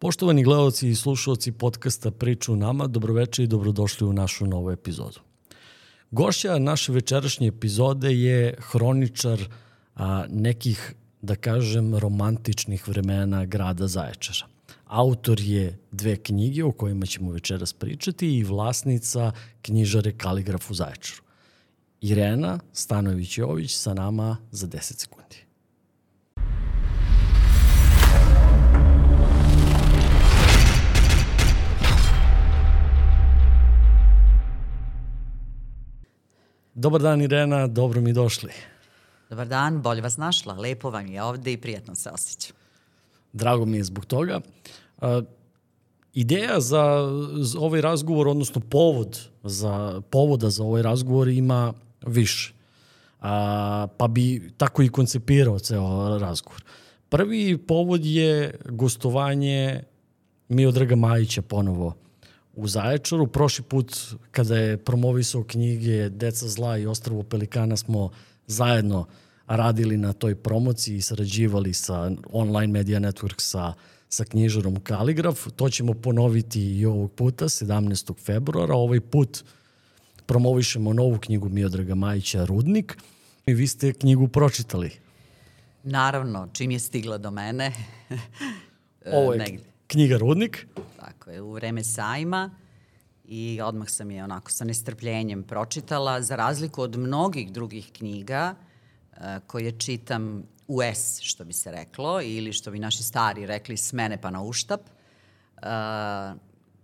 Poštovani gledalci i slušalci podcasta Priču nama, dobroveče i dobrodošli u našu novu epizodu. Gošća naše večerašnje epizode je hroničar a, nekih, da kažem, romantičnih vremena grada Zaječara. Autor je dve knjige o kojima ćemo večeras pričati i vlasnica knjižare Kaligraf u Zaječaru. Irena Stanović-Jović sa nama za 10 sekundi. Dobar dan Irena, dobro mi došli. Dobar dan, bolje vas našla. Lepo vam je ovde i prijatno se osjećam. Drago mi je zbog toga. Uh, ideja za, za ovaj razgovor, odnosno povod za, povoda za ovaj razgovor ima više. A, pa bi tako i koncipirao ceo razgovor. Prvi povod je gostovanje Miodraga Majića ponovo u Zaječaru. Prošli put kada je promovisao knjige Deca zla i Ostravo Pelikana smo zajedno radili na toj promociji i sarađivali sa Online Media Network sa, sa knjižarom Kaligraf. To ćemo ponoviti i ovog puta, 17. februara. Ovaj put promovišemo novu knjigu Miodraga Majića Rudnik. I vi ste knjigu pročitali. Naravno, čim je stigla do mene. Ovo je negde. Knjiga Rudnik. Tako je, u vreme sajma i odmah sam je onako sa nestrpljenjem pročitala, za razliku od mnogih drugih knjiga uh, koje čitam u S, što bi se reklo, ili što bi naši stari rekli s mene pa na uštap. Uh,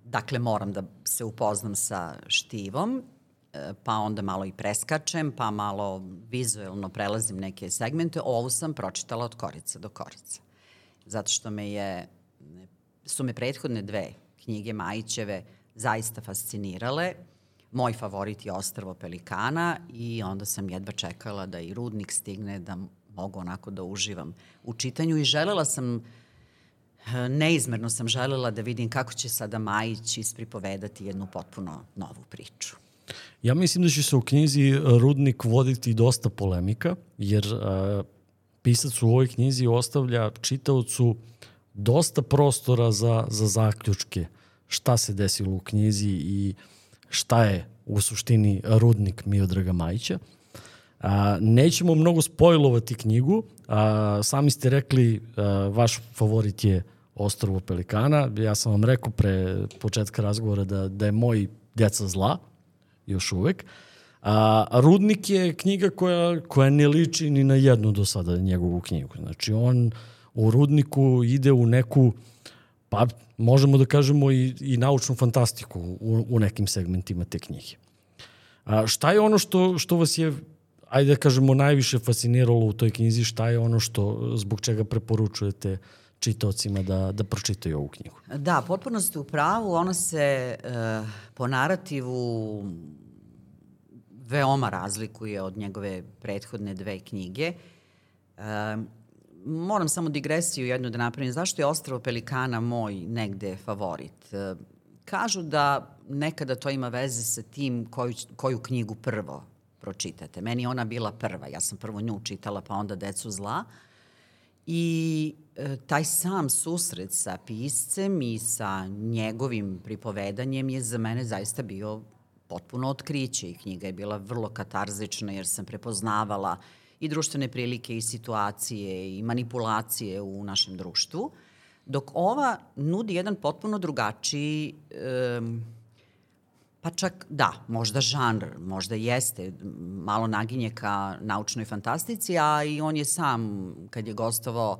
dakle, moram da se upoznam sa štivom, uh, pa onda malo i preskačem, pa malo vizuelno prelazim neke segmente. Ovu sam pročitala od korica do korica. Zato što me je, su me prethodne dve knjige Majićeve zaista fascinirale. Moj favorit je Ostrvo Pelikana i onda sam jedva čekala da i Rudnik stigne da mogu onako da uživam u čitanju i želela sam neizmerno sam želela da vidim kako će sada Majić ispripovedati jednu potpuno novu priču. Ja mislim da će se u knjizi Rudnik voditi dosta polemika, jer a, pisac u ovoj knjizi ostavlja čitaocu dosta prostora za, za zaključke šta se desilo u knjizi i šta je u suštini rudnik Miodraga Majića. A, nećemo mnogo spojlovati knjigu. A, sami ste rekli, a, vaš favorit je Ostrovo Pelikana. Ja sam vam rekao pre početka razgovora da, da je moj djeca zla, još uvek. A, Rudnik je knjiga koja, koja ne liči ni na jednu do sada njegovu knjigu. Znači, on u Rudniku ide u neku, pa možemo da kažemo i, i naučnu fantastiku u, u nekim segmentima te knjige. A, šta je ono što, što vas je, ajde da kažemo, najviše fasciniralo u toj knjizi, šta je ono što, zbog čega preporučujete čitocima da, da pročitaju ovu knjigu? Da, potpuno ste u pravu, ona se e, po narativu veoma razlikuje od njegove prethodne dve knjige. E, moram samo digresiju jednu da napravim. Zašto je Ostravo Pelikana moj negde favorit? E, kažu da nekada to ima veze sa tim koju, koju knjigu prvo pročitate. Meni ona bila prva. Ja sam prvo nju čitala, pa onda Decu zla. I e, taj sam susret sa piscem i sa njegovim pripovedanjem je za mene zaista bio potpuno otkriće i knjiga je bila vrlo katarzična jer sam prepoznavala uh, i društvene prilike i situacije i manipulacije u našem društvu, dok ova nudi jedan potpuno drugačiji um, Pa čak, da, možda žanr, možda jeste, malo naginje ka naučnoj fantastici, a i on je sam, kad je gostovao,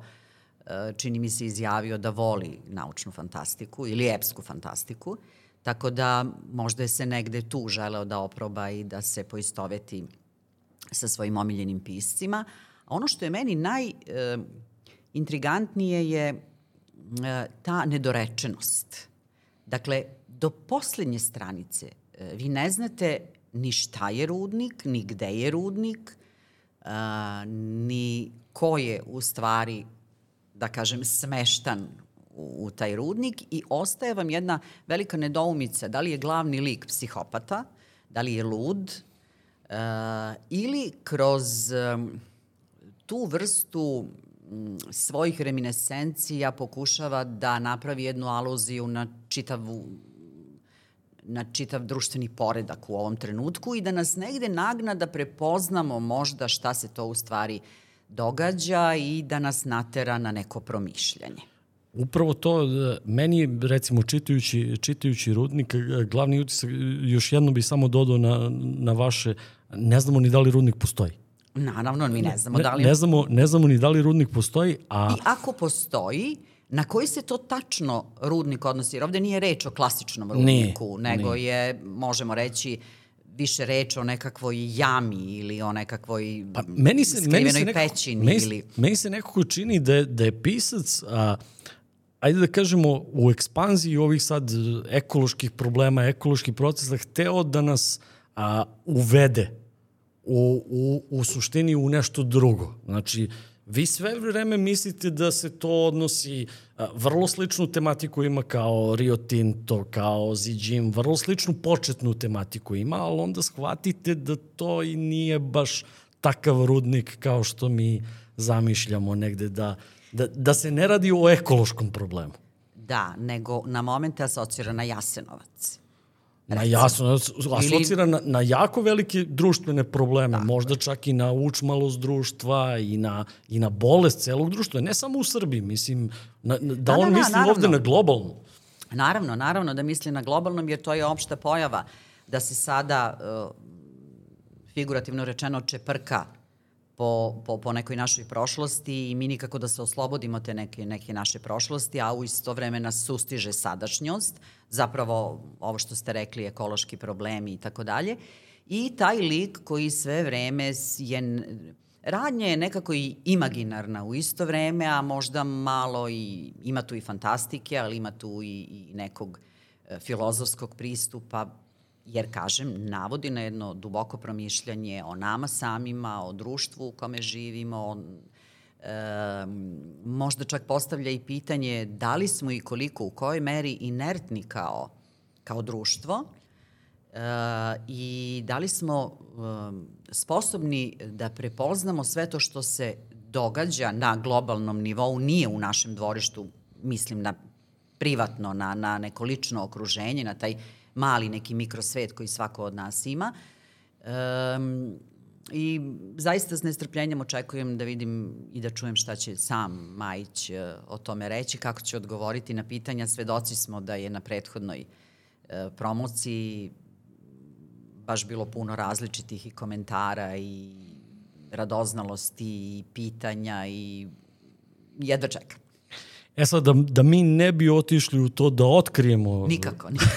e, čini mi se izjavio da voli naučnu fantastiku ili epsku fantastiku, tako da možda je se negde tu želeo da oproba i da se poistoveti sa svojim omiljenim piscima. A ono što je meni najintrigantnije e, je e, ta nedorečenost. Dakle, do poslednje stranice e, vi ne znate ni šta je rudnik, ni gde je rudnik, a, ni ko je u stvari, da kažem, smeštan u, u taj rudnik i ostaje vam jedna velika nedoumica da li je glavni lik psihopata, da li je lud, Uh, ili kroz um, tu vrstu svojih reminescencija pokušava da napravi jednu aluziju na čitavu na čitav društveni poredak u ovom trenutku i da nas negde nagna da prepoznamo možda šta se to u stvari događa i da nas natera na neko promišljanje. Upravo to, e, meni recimo čitajući, čitajući Rudnik, e, glavni utisak, još jedno bi samo dodao na, na vaše, ne znamo ni da li Rudnik postoji. Naravno, mi ne znamo ne, da li... Ne znamo, ne znamo ni da li Rudnik postoji, a... I ako postoji, na koji se to tačno rudnik odnosi? Jer ovde nije reč o klasičnom rudniku, nije, nego nije. je, možemo reći, više reč o nekakvoj jami ili o nekakvoj pa, meni se, skrivenoj meni se neko, pećini. Meni, ili... meni se nekako čini da da je pisac, a, ajde da kažemo, u ekspanziji ovih sad ekoloških problema, ekoloških procesa, hteo da nas a, uvede u, u, u suštini u nešto drugo. Znači, vi sve vreme mislite da se to odnosi, a, vrlo sličnu tematiku ima kao Rio Tinto, kao Zijin, vrlo sličnu početnu tematiku ima, ali onda shvatite da to i nije baš takav rudnik kao što mi zamišljamo negde, da, da, da se ne radi o ekološkom problemu. Da, nego na momente asocira na Jasenovac. Na jasno, asocira Ili... na, na jako velike društvene probleme, Tako. možda čak i na učmalost društva i na, i na bolest celog društva, ne samo u Srbiji, mislim, na, da, da on da, misli naravno. ovde na globalnu. Naravno, naravno da misli na globalnom, jer to je opšta pojava da se sada, uh, figurativno rečeno, čeprka po, po, po nekoj našoj prošlosti i mi nikako da se oslobodimo te neke, neke naše prošlosti, a u isto vreme nas sustiže sadašnjost, zapravo ovo što ste rekli, ekološki problemi i tako dalje. I taj lik koji sve vreme je... Radnja je nekako i imaginarna u isto vreme, a možda malo i ima tu i fantastike, ali ima tu i, i nekog e, filozofskog pristupa, jer, kažem, navodi na jedno duboko promišljanje o nama samima, o društvu u kome živimo, o, e, možda čak postavlja i pitanje da li smo i koliko, u kojoj meri inertni kao, kao društvo e, i da li smo e, sposobni da prepoznamo sve to što se događa na globalnom nivou, nije u našem dvorištu, mislim na privatno, na, na neko lično okruženje, na taj mali neki mikrosvet koji svako od nas ima. Um, I zaista s nestrpljenjem očekujem da vidim i da čujem šta će sam Majić uh, o tome reći, kako će odgovoriti na pitanja. Svedoci smo da je na prethodnoj uh, promociji baš bilo puno različitih i komentara i radoznalosti i pitanja i jedva čekam. E sad, da, da mi ne bi otišli u to da otkrijemo... Nikako, nikako.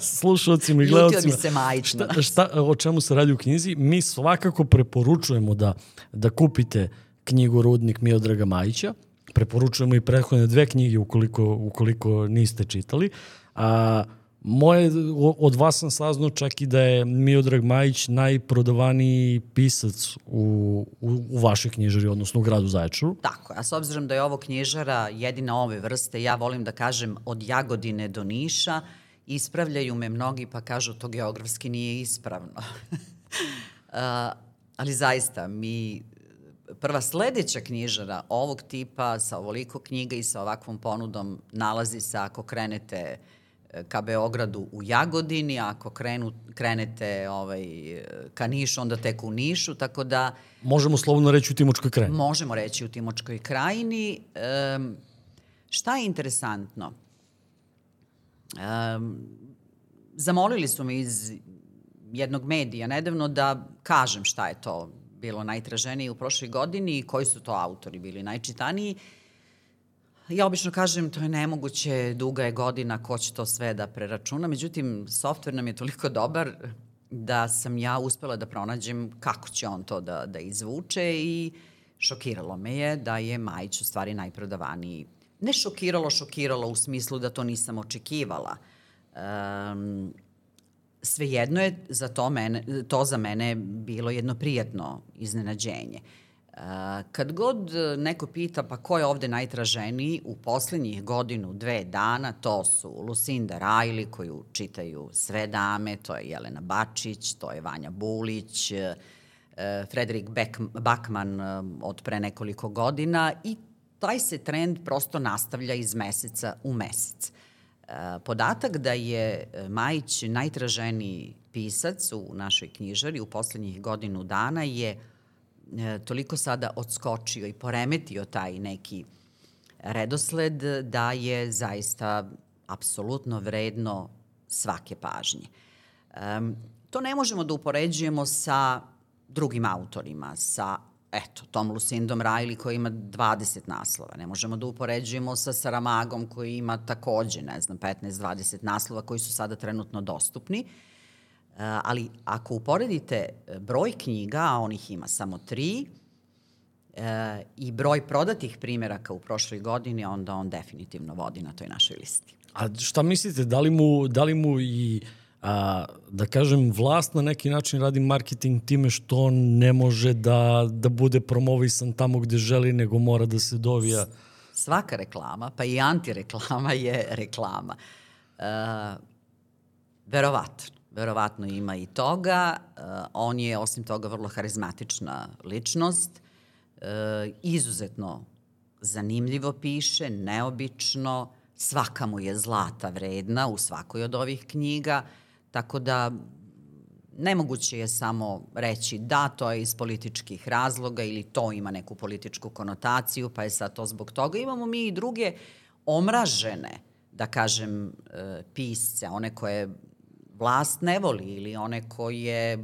slušalcima i gledalcima. Se majično. Šta, šta, o čemu se radi u knjizi? Mi svakako preporučujemo da, da kupite knjigu Rudnik Miodraga Majića. Preporučujemo i prethodne dve knjige ukoliko, ukoliko niste čitali. A, Moje, od vas sam saznao čak i da je Miodrag Majić najprodavaniji pisac u, u, u vašoj knjižari, odnosno u gradu Zaječaru. Tako, a s obzirom da je ovo knjižara jedina ove vrste, ja volim da kažem od Jagodine do Niša, ispravljaju me mnogi pa kažu to geografski nije ispravno. ali zaista, mi prva sledeća knjižara ovog tipa sa ovoliko knjiga i sa ovakvom ponudom nalazi se ako krenete ka Beogradu u Jagodini, ako krenu, krenete ovaj, ka Nišu, onda tek u Nišu, tako da... Možemo slobodno reći u Timočkoj krajini. Možemo reći u Timočkoj krajini. Um, šta je interesantno? Um, zamolili su me iz jednog medija nedavno da kažem šta je to bilo najtraženije u prošloj godini i koji su to autori bili najčitaniji. Uh, Ja obično kažem to je nemoguće, duga je godina, ko će to sve da preračuna, međutim, softver nam je toliko dobar da sam ja uspela da pronađem kako će on to da, da izvuče i šokiralo me je da je Majić u stvari najprodavaniji. Ne šokiralo, šokiralo u smislu da to nisam očekivala. Um, svejedno je za to, mene, to za mene bilo jedno prijatno iznenađenje. Uh, Kad god neko pita pa ko je ovde najtraženiji u poslednjih godinu, dve dana, to su Lucinda Rajli koju čitaju sve dame, to je Jelena Bačić, to je Vanja Bulić, e, e, Frederik e, od pre nekoliko godina i taj se trend prosto nastavlja iz meseca u mesec. E, podatak da je Majić najtraženiji pisac u našoj knjižari u poslednjih godinu dana je toliko sada odskočio i poremetio taj neki redosled da je zaista apsolutno vredno svake pažnje. Um, to ne možemo da upoređujemo sa drugim autorima, sa eto, Tom Lucindom Riley koji ima 20 naslova. Ne možemo da upoređujemo sa Saramagom koji ima takođe, ne znam, 15-20 naslova koji su sada trenutno dostupni. Uh, ali ako uporedite broj knjiga, a on ih ima samo tri, e, i broj prodatih primeraka u prošloj godini, onda on definitivno vodi na toj našoj listi. A šta mislite, da li mu, da li mu i a, da kažem, vlast na neki način radi marketing time što on ne može da, da bude promovisan tamo gde želi, nego mora da se dovija? Svaka reklama, pa i antireklama je reklama. E, verovatno. Verovatno ima i toga. E, on je, osim toga, vrlo harizmatična ličnost e, izuzetno zanimljivo piše, neobično, svaka mu je zlata vredna u svakoj od ovih knjiga, tako da nemoguće je samo reći da, to je iz političkih razloga ili to ima neku političku konotaciju, pa je sad to zbog toga. Imamo mi i druge omražene, da kažem, e, pisce, one koje vlast ne voli ili one koje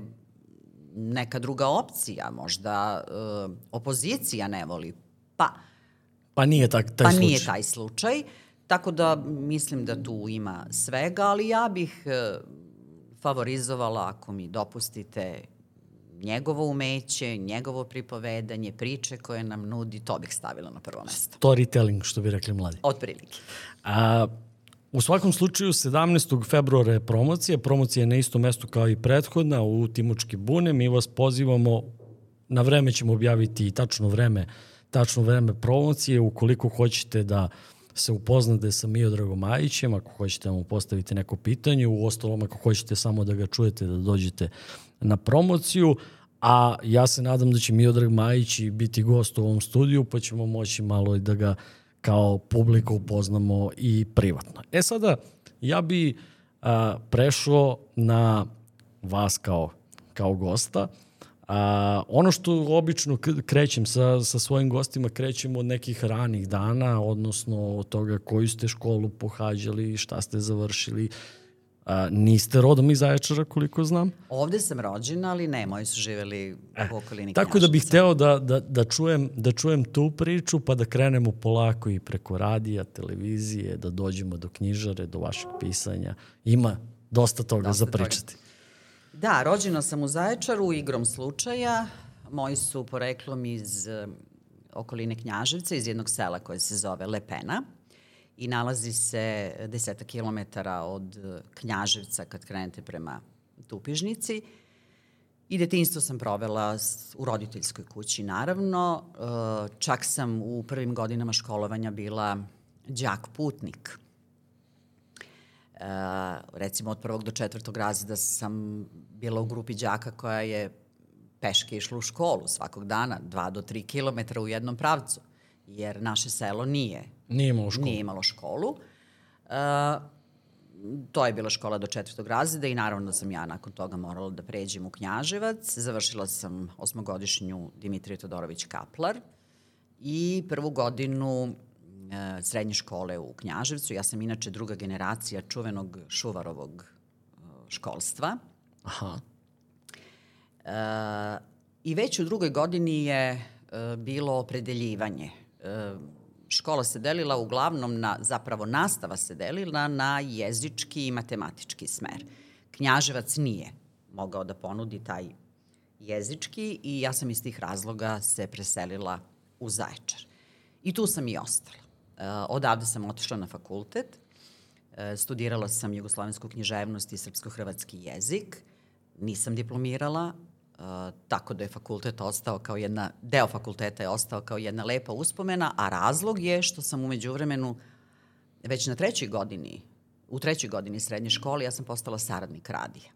neka druga opcija, možda uh, opozicija ne voli, pa... Pa nije tak, taj pa slučaj. nije taj slučaj. Tako da mislim da tu ima svega, ali ja bih uh, favorizovala, ako mi dopustite, njegovo umeće, njegovo pripovedanje, priče koje nam nudi, to bih stavila na prvo mesto. Storytelling, što bi rekli mladi. Od prilike. A, U svakom slučaju, 17. februara je promocija. Promocija je na istom mestu kao i prethodna u Timočki bune. Mi vas pozivamo, na vreme ćemo objaviti i tačno vreme, tačno vreme promocije. Ukoliko hoćete da se upoznate sa Miodragom Majićem, ako hoćete da mu postaviti neko pitanje, u ostalom ako hoćete samo da ga čujete, da dođete na promociju, a ja se nadam da će Miodrag Majić biti gost u ovom studiju, pa ćemo moći malo i da ga kao publiku upoznamo i privatno. E sada, ja bi a, prešao na vas kao, kao gosta. A, ono što obično krećem sa, sa svojim gostima, krećem od nekih ranih dana, odnosno od toga koju ste školu pohađali, šta ste završili, A, niste rodom iz Zaječara, koliko znam? Ovde sam rođena, ali ne, moji su živeli u okolini Tako da bih hteo da, da, da, čujem, da čujem tu priču, pa da krenemo polako i preko radija, televizije, da dođemo do knjižare, do vašeg pisanja. Ima dosta toga dosta za pričati. Toga. Da, rođena sam u Zaječaru igrom slučaja. Moji su poreklom iz um, okoline Knjaževca, iz jednog sela koje se zove Lepena i nalazi se deseta kilometara od e, Knjaževca kad krenete prema Tupižnici. I detinstvo sam provela u roditeljskoj kući, naravno. E, čak sam u prvim godinama školovanja bila đak putnik. E, recimo od prvog do četvrtog razreda sam bila u grupi đaka koja je peške išla u školu svakog dana, dva do tri kilometra u jednom pravcu, jer naše selo nije Nije imalo školu. Nije imalo školu. Uh, to je bila škola do četvrtog razreda i naravno da sam ja nakon toga morala da pređem u Knjaževac. Završila sam osmogodišnju Dimitrije Todorović Kaplar i prvu godinu uh, srednje škole u Knjaževcu. Ja sam inače druga generacija čuvenog Šuvarovog uh, školstva. Aha. Uh, I već u drugoj godini je uh, bilo opredeljivanje. Uh, škola se delila uglavnom na, zapravo nastava se delila na jezički i matematički smer. Knjaževac nije mogao da ponudi taj jezički i ja sam iz tih razloga se preselila u Zaječar. I tu sam i ostala. E, odavde sam otišla na fakultet, e, studirala sam jugoslovensku književnost i srpsko-hrvatski jezik, nisam diplomirala, tako da je fakultet ostao kao jedna, deo fakulteta je ostao kao jedna lepa uspomena, a razlog je što sam umeđu vremenu već na trećoj godini, u trećoj godini srednje škole, ja sam postala saradnik radija.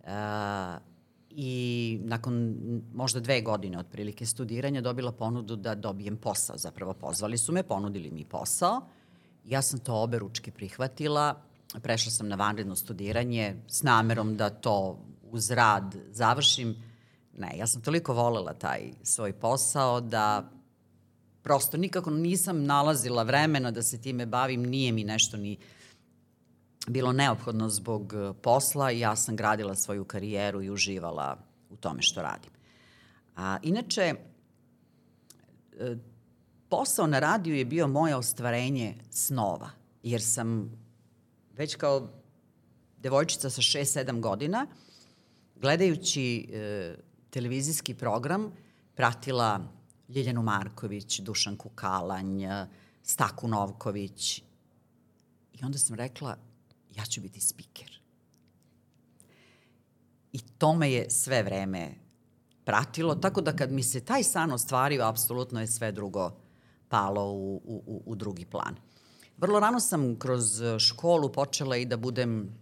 Uh, i nakon možda dve godine otprilike studiranja dobila ponudu da dobijem posao. Zapravo pozvali su me, ponudili mi posao. Ja sam to obe ručke prihvatila. Prešla sam na vanredno studiranje s namerom da to uz rad završim. Ne, ja sam toliko volela taj svoj posao da prosto nikako nisam nalazila vremena da se time bavim, nije mi nešto ni bilo neophodno zbog e, posla i ja sam gradila svoju karijeru i uživala u tome što radim. A, inače, e, posao na radiju je bio moje ostvarenje snova, jer sam već kao devojčica sa 6-7 godina, gledajući e, televizijski program, pratila Ljeljanu Marković, Dušan Kukalanj, Staku Novković. I onda sam rekla, ja ću biti spiker. I to me je sve vreme pratilo, tako da kad mi se taj san ostvario, apsolutno je sve drugo palo u, u, u drugi plan. Vrlo rano sam kroz školu počela i da budem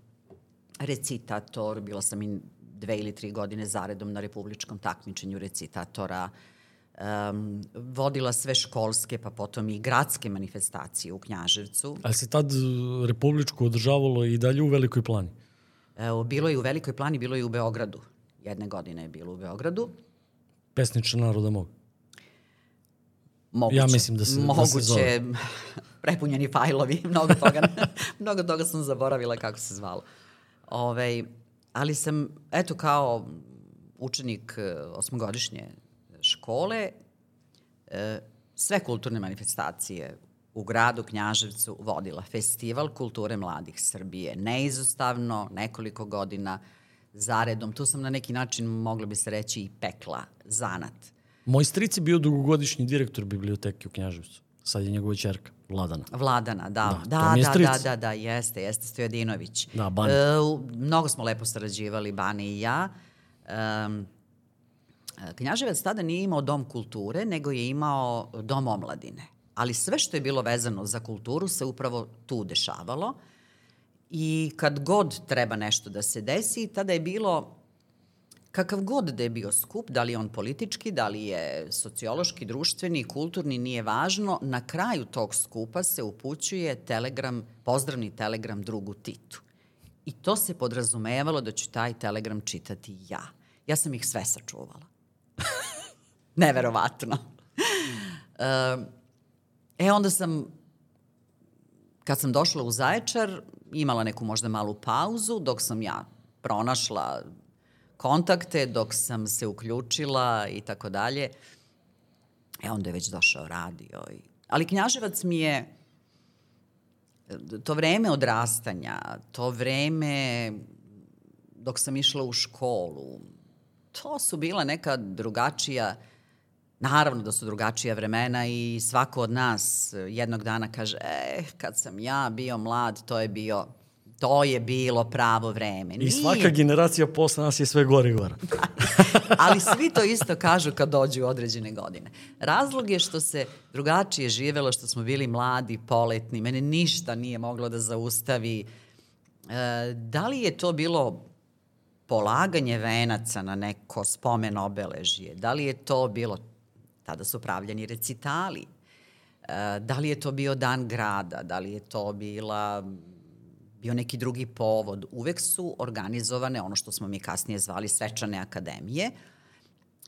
recitator, bila sam i dve ili tri godine zaredom na republičkom takmičenju recitatora, um, vodila sve školske, pa potom i gradske manifestacije u Knjaževcu. Ali se tad republičko održavalo i dalje u Velikoj plani? Evo, bilo je u Velikoj plani, bilo je u Beogradu. Jedne godine je bilo u Beogradu. Pesniče naroda mog. Moguće. Ja mislim da se, Moguće, da se zove. prepunjeni fajlovi, mnogo toga, mnogo toga sam zaboravila kako se zvalo. Ove, ali sam, eto, kao učenik e, osmogodišnje škole, e, sve kulturne manifestacije u gradu Knjaževcu vodila Festival kulture mladih Srbije. Neizostavno, nekoliko godina zaredom. Tu sam na neki način, mogla bi se reći, i pekla zanat. Moj stric je bio dugogodišnji direktor biblioteke u Knjaževcu. Sad je njegova čerka, Vladana. Vladana, da. Da, Da, da, stric. da, da, da, jeste, jeste Stojadinović. Da, Bani. E, mnogo smo lepo sarađivali, Bani i ja. Um, Knjaževac tada nije imao dom kulture, nego je imao dom omladine. Ali sve što je bilo vezano za kulturu se upravo tu dešavalo. I kad god treba nešto da se desi, tada je bilo kakav god da je bio skup, da li je on politički, da li je sociološki, društveni, kulturni, nije važno, na kraju tog skupa se upućuje telegram, pozdravni telegram drugu Titu. I to se podrazumevalo da ću taj telegram čitati ja. Ja sam ih sve sačuvala. Neverovatno. E, onda sam, kad sam došla u Zaječar, imala neku možda malu pauzu, dok sam ja pronašla kontakte, dok sam se uključila i tako dalje. E, onda je već došao radio. Ali Knjaževac mi je to vreme odrastanja, to vreme dok sam išla u školu, to su bila neka drugačija, naravno da su drugačija vremena i svako od nas jednog dana kaže, e, kad sam ja bio mlad, to je bio to je bilo pravo vreme. I svaka generacija posle nas je sve gore i gore. Ali svi to isto kažu kad dođu u određene godine. Razlog je što se drugačije živelo, što smo bili mladi, poletni. Mene ništa nije moglo da zaustavi. E, da li je to bilo polaganje venaca na neko spomen obeležje? Da li je to bilo, tada su pravljeni recitali, e, da li je to bio dan grada, da li je to bila bio neki drugi povod. Uvek su organizovane ono što smo mi kasnije zvali svečane akademije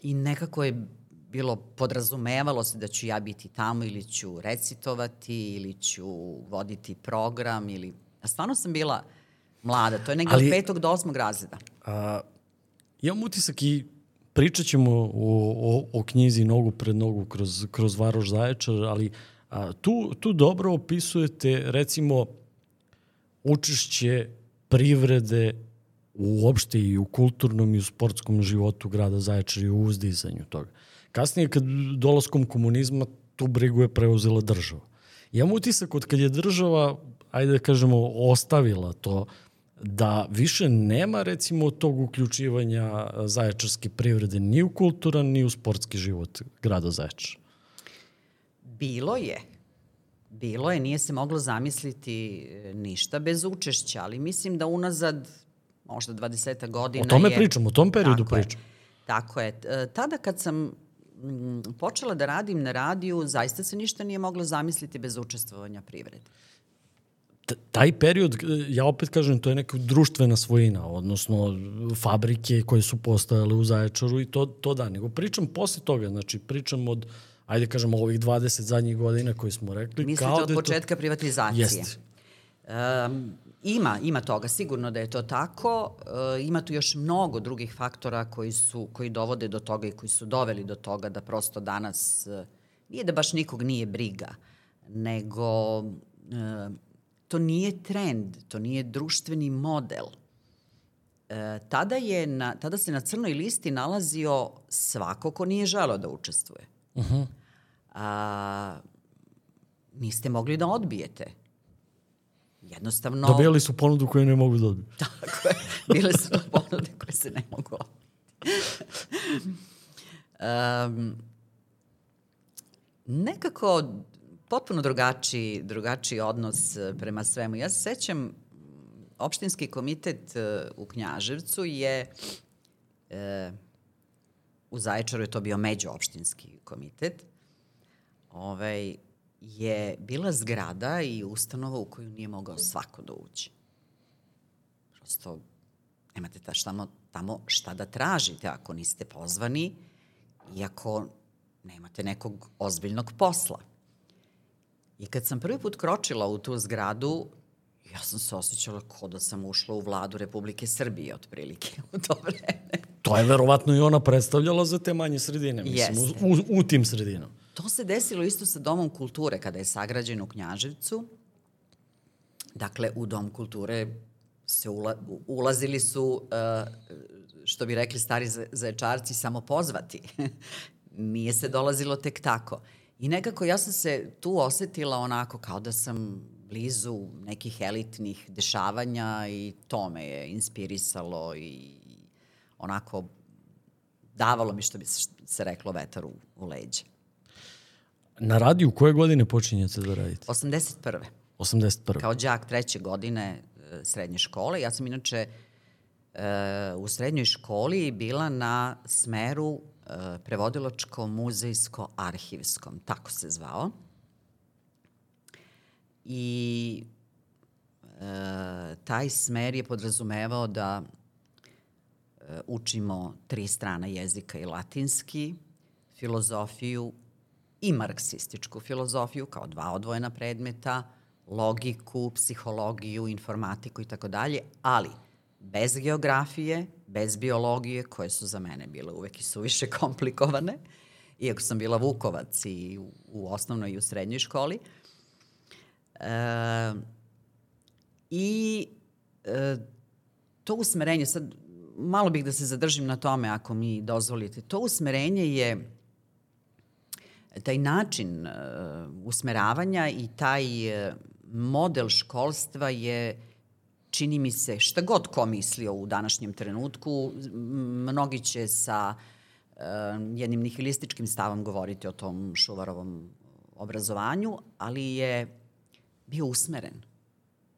i nekako je bilo, podrazumevalo se da ću ja biti tamo ili ću recitovati ili ću voditi program ili... A stvarno sam bila mlada, to je negde Ali- od petog do osmog razreda. A, imam utisak i pričat ćemo o, o, o knjizi Nogu pred nogu kroz, kroz Varoš Zaječar, ali a, tu, tu dobro opisujete recimo učešće privrede uopšte i u kulturnom i u sportskom životu grada Zaječar i u uzdizanju toga. Kasnije, kad dolaskom komunizma, tu brigu je preuzela država. Imam utisak od kad je država, ajde da kažemo, ostavila to, da više nema recimo tog uključivanja zaječarske privrede ni u kulturan ni u sportski život grada Zaječara. Bilo je. Bilo je, nije se moglo zamisliti e, ništa bez učešća, ali mislim da unazad možda 20 godina. O tome je, pričam, o tom periodu tako pričam. Je, tako je. E, tada kad sam m, počela da radim na radiju, zaista se ništa nije moglo zamisliti bez učestvovanja privrede. T- taj period, ja opet kažem, to je neka društvena svojina, odnosno fabrike koje su postojale u Zaječaru i to, to da. Nego pričam posle toga, znači pričam od, ajde kažem, ovih 20 zadnjih godina koje smo rekli. Mislite kao od da početka to... privatizacije? Jeste. Um, ima, ima toga, sigurno da je to tako. E, ima tu još mnogo drugih faktora koji, su, koji dovode do toga i koji su doveli do toga da prosto danas, e, nije da baš nikog nije briga, nego e, to nije trend, to nije društveni model. E, tada, je na, tada se na crnoj listi nalazio svako ko nije želeo da učestvuje. Uh -huh. A, niste mogli da odbijete. Jednostavno... Dobijali su ponudu koju ne mogu da odbiju. Tako je. Bile su to ponude koje se ne mogu odbiti. um, nekako potpuno drugačiji, drugačiji odnos prema svemu. Ja se sećam, opštinski komitet e, u Knjaževcu je, e, u Zaječaru je to bio međuopštinski komitet, ovaj, je bila zgrada i ustanova u koju nije mogao svako da uđe. Prosto nemate ta šta, tamo šta da tražite ako niste pozvani i ako nemate nekog ozbiljnog posla. I kad sam prvi put kročila u tu zgradu, ja sam se osjećala kao da sam ušla u vladu Republike Srbije, otprilike, u to vreme. To je verovatno i ona predstavljala za te manje sredine, mislim, Jeste. u, u, u tim sredinom. To se desilo isto sa Domom kulture kada je sagrađen u Knjaževcu. Dakle, u Dom kulture se ula, ulazili su, uh, što bi rekli stari zaječarci, samo pozvati. Nije se dolazilo tek tako. I nekako ja sam se tu osetila onako kao da sam blizu nekih elitnih dešavanja i to me je inspirisalo i onako davalo mi što bi se reklo vetar u, u leđe. Na radiju koje godine počinjete da radite? 81. 81. Kao džak treće godine e, srednje škole. Ja sam inače e, u srednjoj školi bila na smeru e, prevodiločko-muzejsko-arhivskom, tako se zvao. I e, taj smer je podrazumevao da učimo tri strana jezika i latinski, filozofiju i marksističku filozofiju kao dva odvojena predmeta, logiku, psihologiju, informatiku i tako dalje, ali bez geografije, bez biologije, koje su za mene bile uvek i suviše komplikovane, iako sam bila Vukovac i u, u osnovnoj i u srednjoj školi. E, I e, to usmerenje, sad malo bih da se zadržim na tome ako mi dozvolite, to usmerenje je taj način uh, usmeravanja i taj uh, model školstva je čini mi se, šta god ko mislio u današnjem trenutku, mnogi će sa uh, jednim nihilističkim stavom govoriti o tom Šuvarovom obrazovanju, ali je bio usmeren.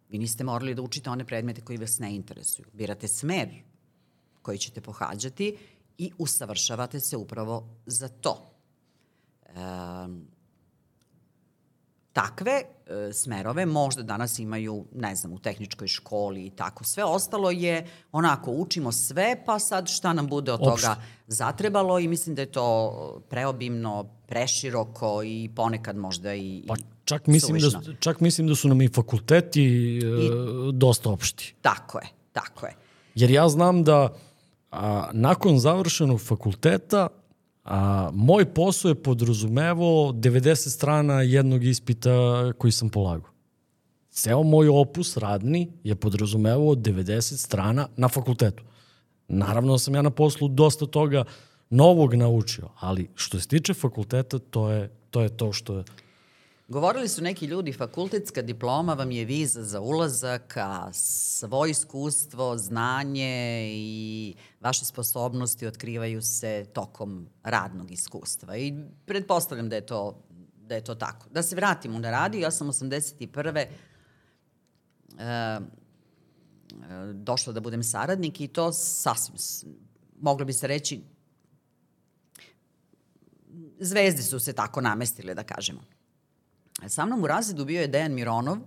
Vi niste morali da učite one predmete koji vas ne interesuju. Birate smer koji ćete pohađati i usavršavate se upravo za to takve e, smerove možda danas imaju, ne znam, u tehničkoj školi i tako. Sve ostalo je onako, učimo sve, pa sad šta nam bude od Opšte. toga zatrebalo i mislim da je to preobimno, preširoko i ponekad možda i, pa, čak mislim, da, čak mislim da su nam i fakulteti e, I, dosta opšti. Tako je, tako je. Jer ja znam da a, nakon završenog fakulteta A, moj posao je podrazumevao 90 strana jednog ispita koji sam polagao. Ceo moj opus radni je podrazumevao 90 strana na fakultetu. Naravno da sam ja na poslu dosta toga novog naučio, ali što se tiče fakulteta, to je to, je to što je Govorili su neki ljudi, fakultetska diploma vam je viza za ulazak, a svoje iskustvo, znanje i vaše sposobnosti otkrivaju se tokom radnog iskustva. I pretpostavljam da je to, da je to tako. Da se vratimo na radio, ja sam 81. Uh, došla da budem saradnik i to sasvim, moglo bi se reći, zvezde su se tako namestile, da kažemo. Sa mnom u razredu bio je Dejan Mironov,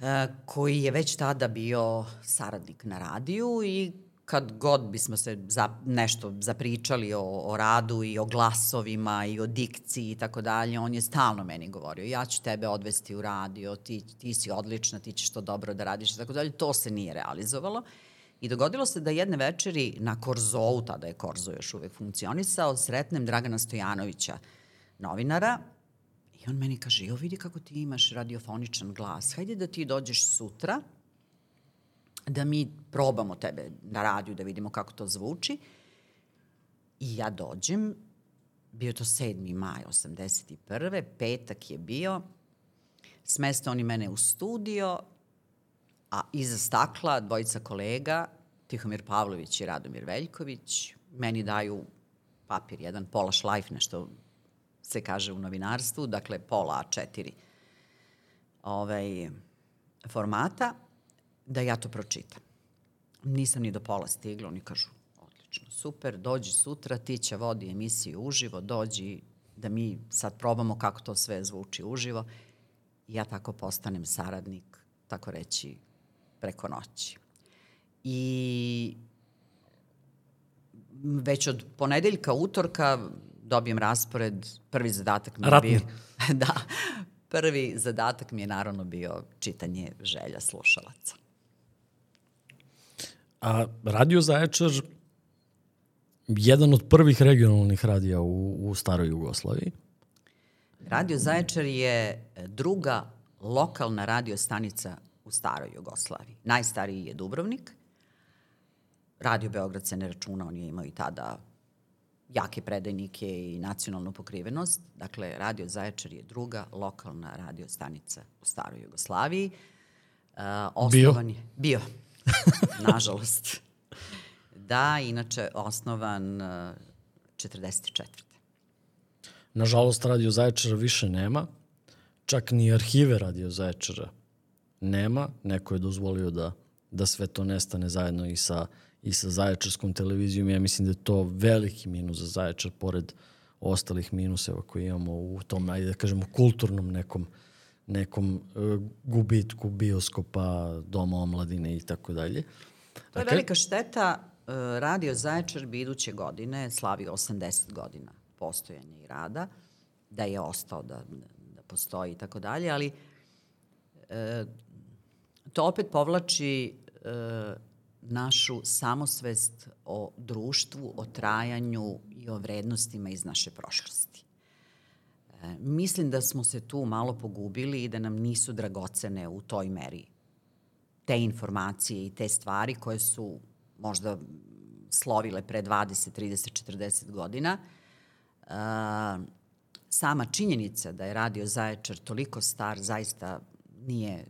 e, koji je već tada bio saradnik na radiju i kad god bismo se za, nešto zapričali o, o radu i o glasovima i o dikciji i tako dalje, on je stalno meni govorio, ja ću tebe odvesti u radio, ti, ti si odlična, ti ćeš to dobro da radiš i tako dalje. To se nije realizovalo. I dogodilo se da jedne večeri na Korzou, tada je Korzo još uvek funkcionisao, sretnem Dragana Stojanovića, novinara, i on meni kaže, jo vidi kako ti imaš radiofoničan glas, hajde da ti dođeš sutra, da mi probamo tebe na radiju da vidimo kako to zvuči. I ja dođem, bio to 7. maj 81. Petak je bio, smeste oni mene u studio, a iza stakla dvojica kolega, Tihomir Pavlović i Radomir Veljković, meni daju papir jedan, pola šlajf, nešto se kaže u novinarstvu, dakle pola A4 ovaj, formata da ja to pročitam. Nisam ni do pola stigla, oni kažu, odlično, super, dođi sutra, ti će vodi emisiju uživo, dođi da mi sad probamo kako to sve zvuči uživo. Ja tako postanem saradnik, tako reći, preko noći. I već od ponedeljka, utorka dobijem raspored, prvi zadatak mi je Ratni. bio... da, prvi zadatak mi je naravno bio čitanje želja slušalaca. A Radio Zaječar, jedan od prvih regionalnih radija u, u staroj Jugoslaviji. Radio Zaječar je druga lokalna radio stanica u staroj Jugoslaviji. Najstariji je Dubrovnik. Radio Beograd se ne računa, on je imao i tada jake predajnike i nacionalnu pokrivenost. Dakle, Radio Zaječar je druga lokalna radio stanica u staroj Jugoslaviji. Uh, osnovan bio? Je, bio, nažalost. Da, inače osnovan uh, 44. Nažalost, Radio Zaječara više nema. Čak ni arhive Radio Zaječara nema. Neko je dozvolio da, da sve to nestane zajedno i sa, i sa Zaječarskom televizijom. Ja mislim da je to veliki minus za Zaječar, pored ostalih minuseva koje imamo u tom, ajde da kažemo, kulturnom nekom nekom uh, gubitku bioskopa, doma omladine i tako dalje. To je velika šteta. Radio Zaječar bi iduće godine slavio 80 godina postojanja i rada, da je ostao da, da postoji i tako dalje, ali e, to opet povlači e, našu samosvest o društvu, o trajanju i o vrednostima iz naše prošlosti. E, mislim da smo se tu malo pogubili i da nam nisu dragocene u toj meri te informacije i te stvari koje su možda slovile pre 20, 30, 40 godina. E, sama činjenica da je radio Zaječar toliko star zaista nije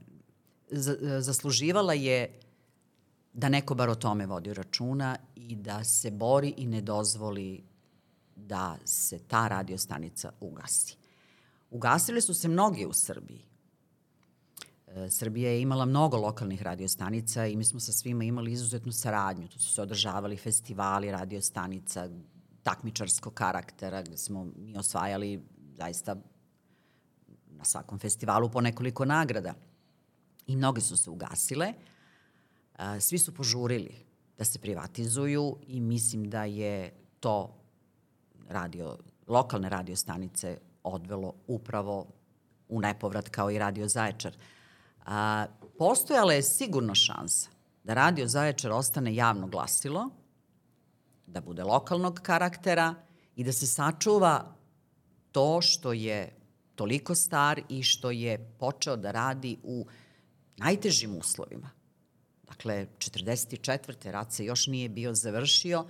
zasluživala je da neko bar o tome vodi računa i da se bori i ne dozvoli da se ta radiostanica ugasi. Ugasile su se mnoge u Srbiji. E, Srbija je imala mnogo lokalnih radiostanica i mi smo sa svima imali izuzetnu saradnju. Tu su se održavali festivali radiostanica, takmičarskog karaktera, gde smo mi osvajali zaista na svakom festivalu po nekoliko nagrada. I mnoge su se ugasile. Svi su požurili da se privatizuju i mislim da je to radio, lokalne radiostanice odvelo upravo u nepovrat kao i Radio Zaječar. A, postojala je sigurno šansa da Radio Zaječar ostane javno glasilo, da bude lokalnog karaktera i da se sačuva to što je toliko star i što je počeo da radi u najtežim uslovima. Dakle, 44. rat se još nije bio završio,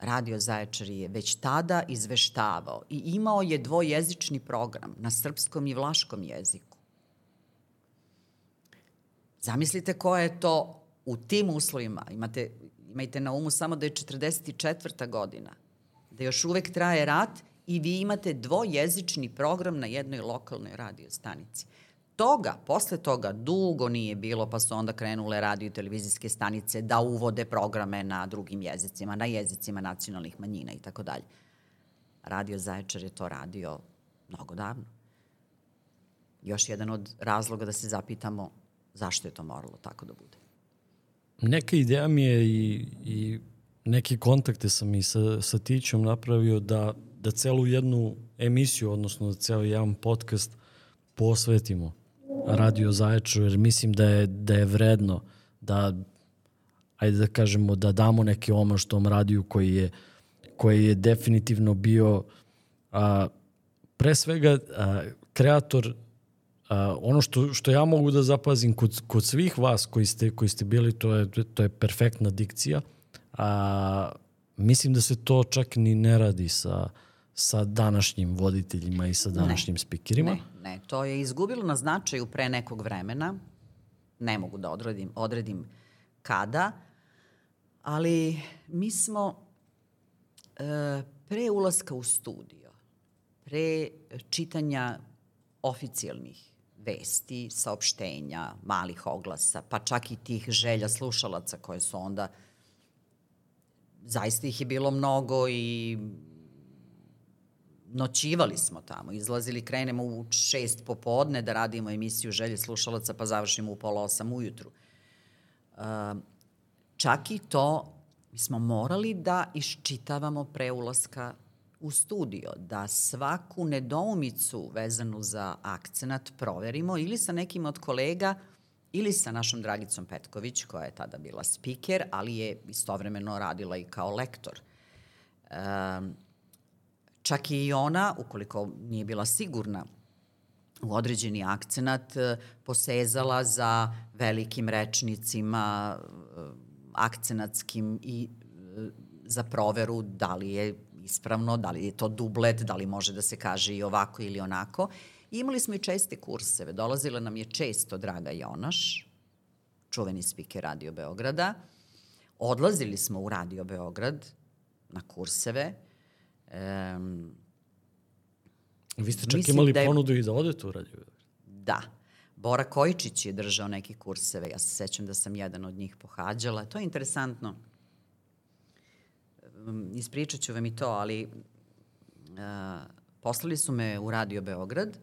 Radio Zaječar je već tada izveštavao i imao je dvojezični program na srpskom i vlaškom jeziku. Zamislite koja je to u tim uslovima. Imate, imajte na umu samo da je 44. godina, da još uvek traje rat i vi imate dvojezični program na jednoj lokalnoj radio stanici. Toga, posle toga, dugo nije bilo, pa su onda krenule radio i televizijske stanice da uvode programe na drugim jezicima, na jezicima nacionalnih manjina i tako dalje. Radio Zaječar je to radio mnogo davno. Još jedan od razloga da se zapitamo zašto je to moralo tako da bude. Neka ideja mi je i, i neke kontakte sam i sa, sa Tićom napravio da, da celu jednu emisiju, odnosno da ceo jedan podcast posvetimo Radio Zaječaru, jer mislim da je, da je vredno da, ajde da kažemo, da damo neki omaž tom radiju koji je, koji je definitivno bio a, pre svega a, kreator a, ono što, što ja mogu da zapazim kod, kod svih vas koji ste, koji ste bili, to je, to je perfektna dikcija. A, mislim da se to čak ni ne radi sa, sa današnjim voditeljima i sa današnjim ne, spikerima. Ne, ne, to je izgubilo na značaju pre nekog vremena. Ne mogu da odredim, odredim kada, ali mi smo e, pre ulaska u studio, pre čitanja oficijalnih vesti, saopštenja, malih oglasa, pa čak i tih želja slušalaca koje su onda zaista ih je bilo mnogo i noćivali smo tamo, izlazili, krenemo u šest popodne da radimo emisiju Želje slušalaca, pa završimo u pola osam ujutru. Čak i to, mi smo morali da iščitavamo pre ulaska u studio, da svaku nedoumicu vezanu za akcenat proverimo ili sa nekim od kolega ili sa našom Dragicom Petković, koja je tada bila speaker, ali je istovremeno radila i kao lektor. Um, čak i ona, ukoliko nije bila sigurna u određeni akcenat, posezala za velikim rečnicima, akcenatskim i za proveru da li je ispravno, da li je to dublet, da li može da se kaže i ovako ili onako. I imali smo i česte kurseve. Dolazila nam je često Draga Jonaš, čuveni spiker Radio Beograda. Odlazili smo u Radio Beograd na kurseve. Um, Vi ste čak imali da je, ponudu i da odete u Radio Beograd. Da. Bora Kojičić je držao neke kurseve. Ja se sećam da sam jedan od njih pohađala. To je interesantno ispričat ću vam i to, ali uh, poslali su me u Radio Beograd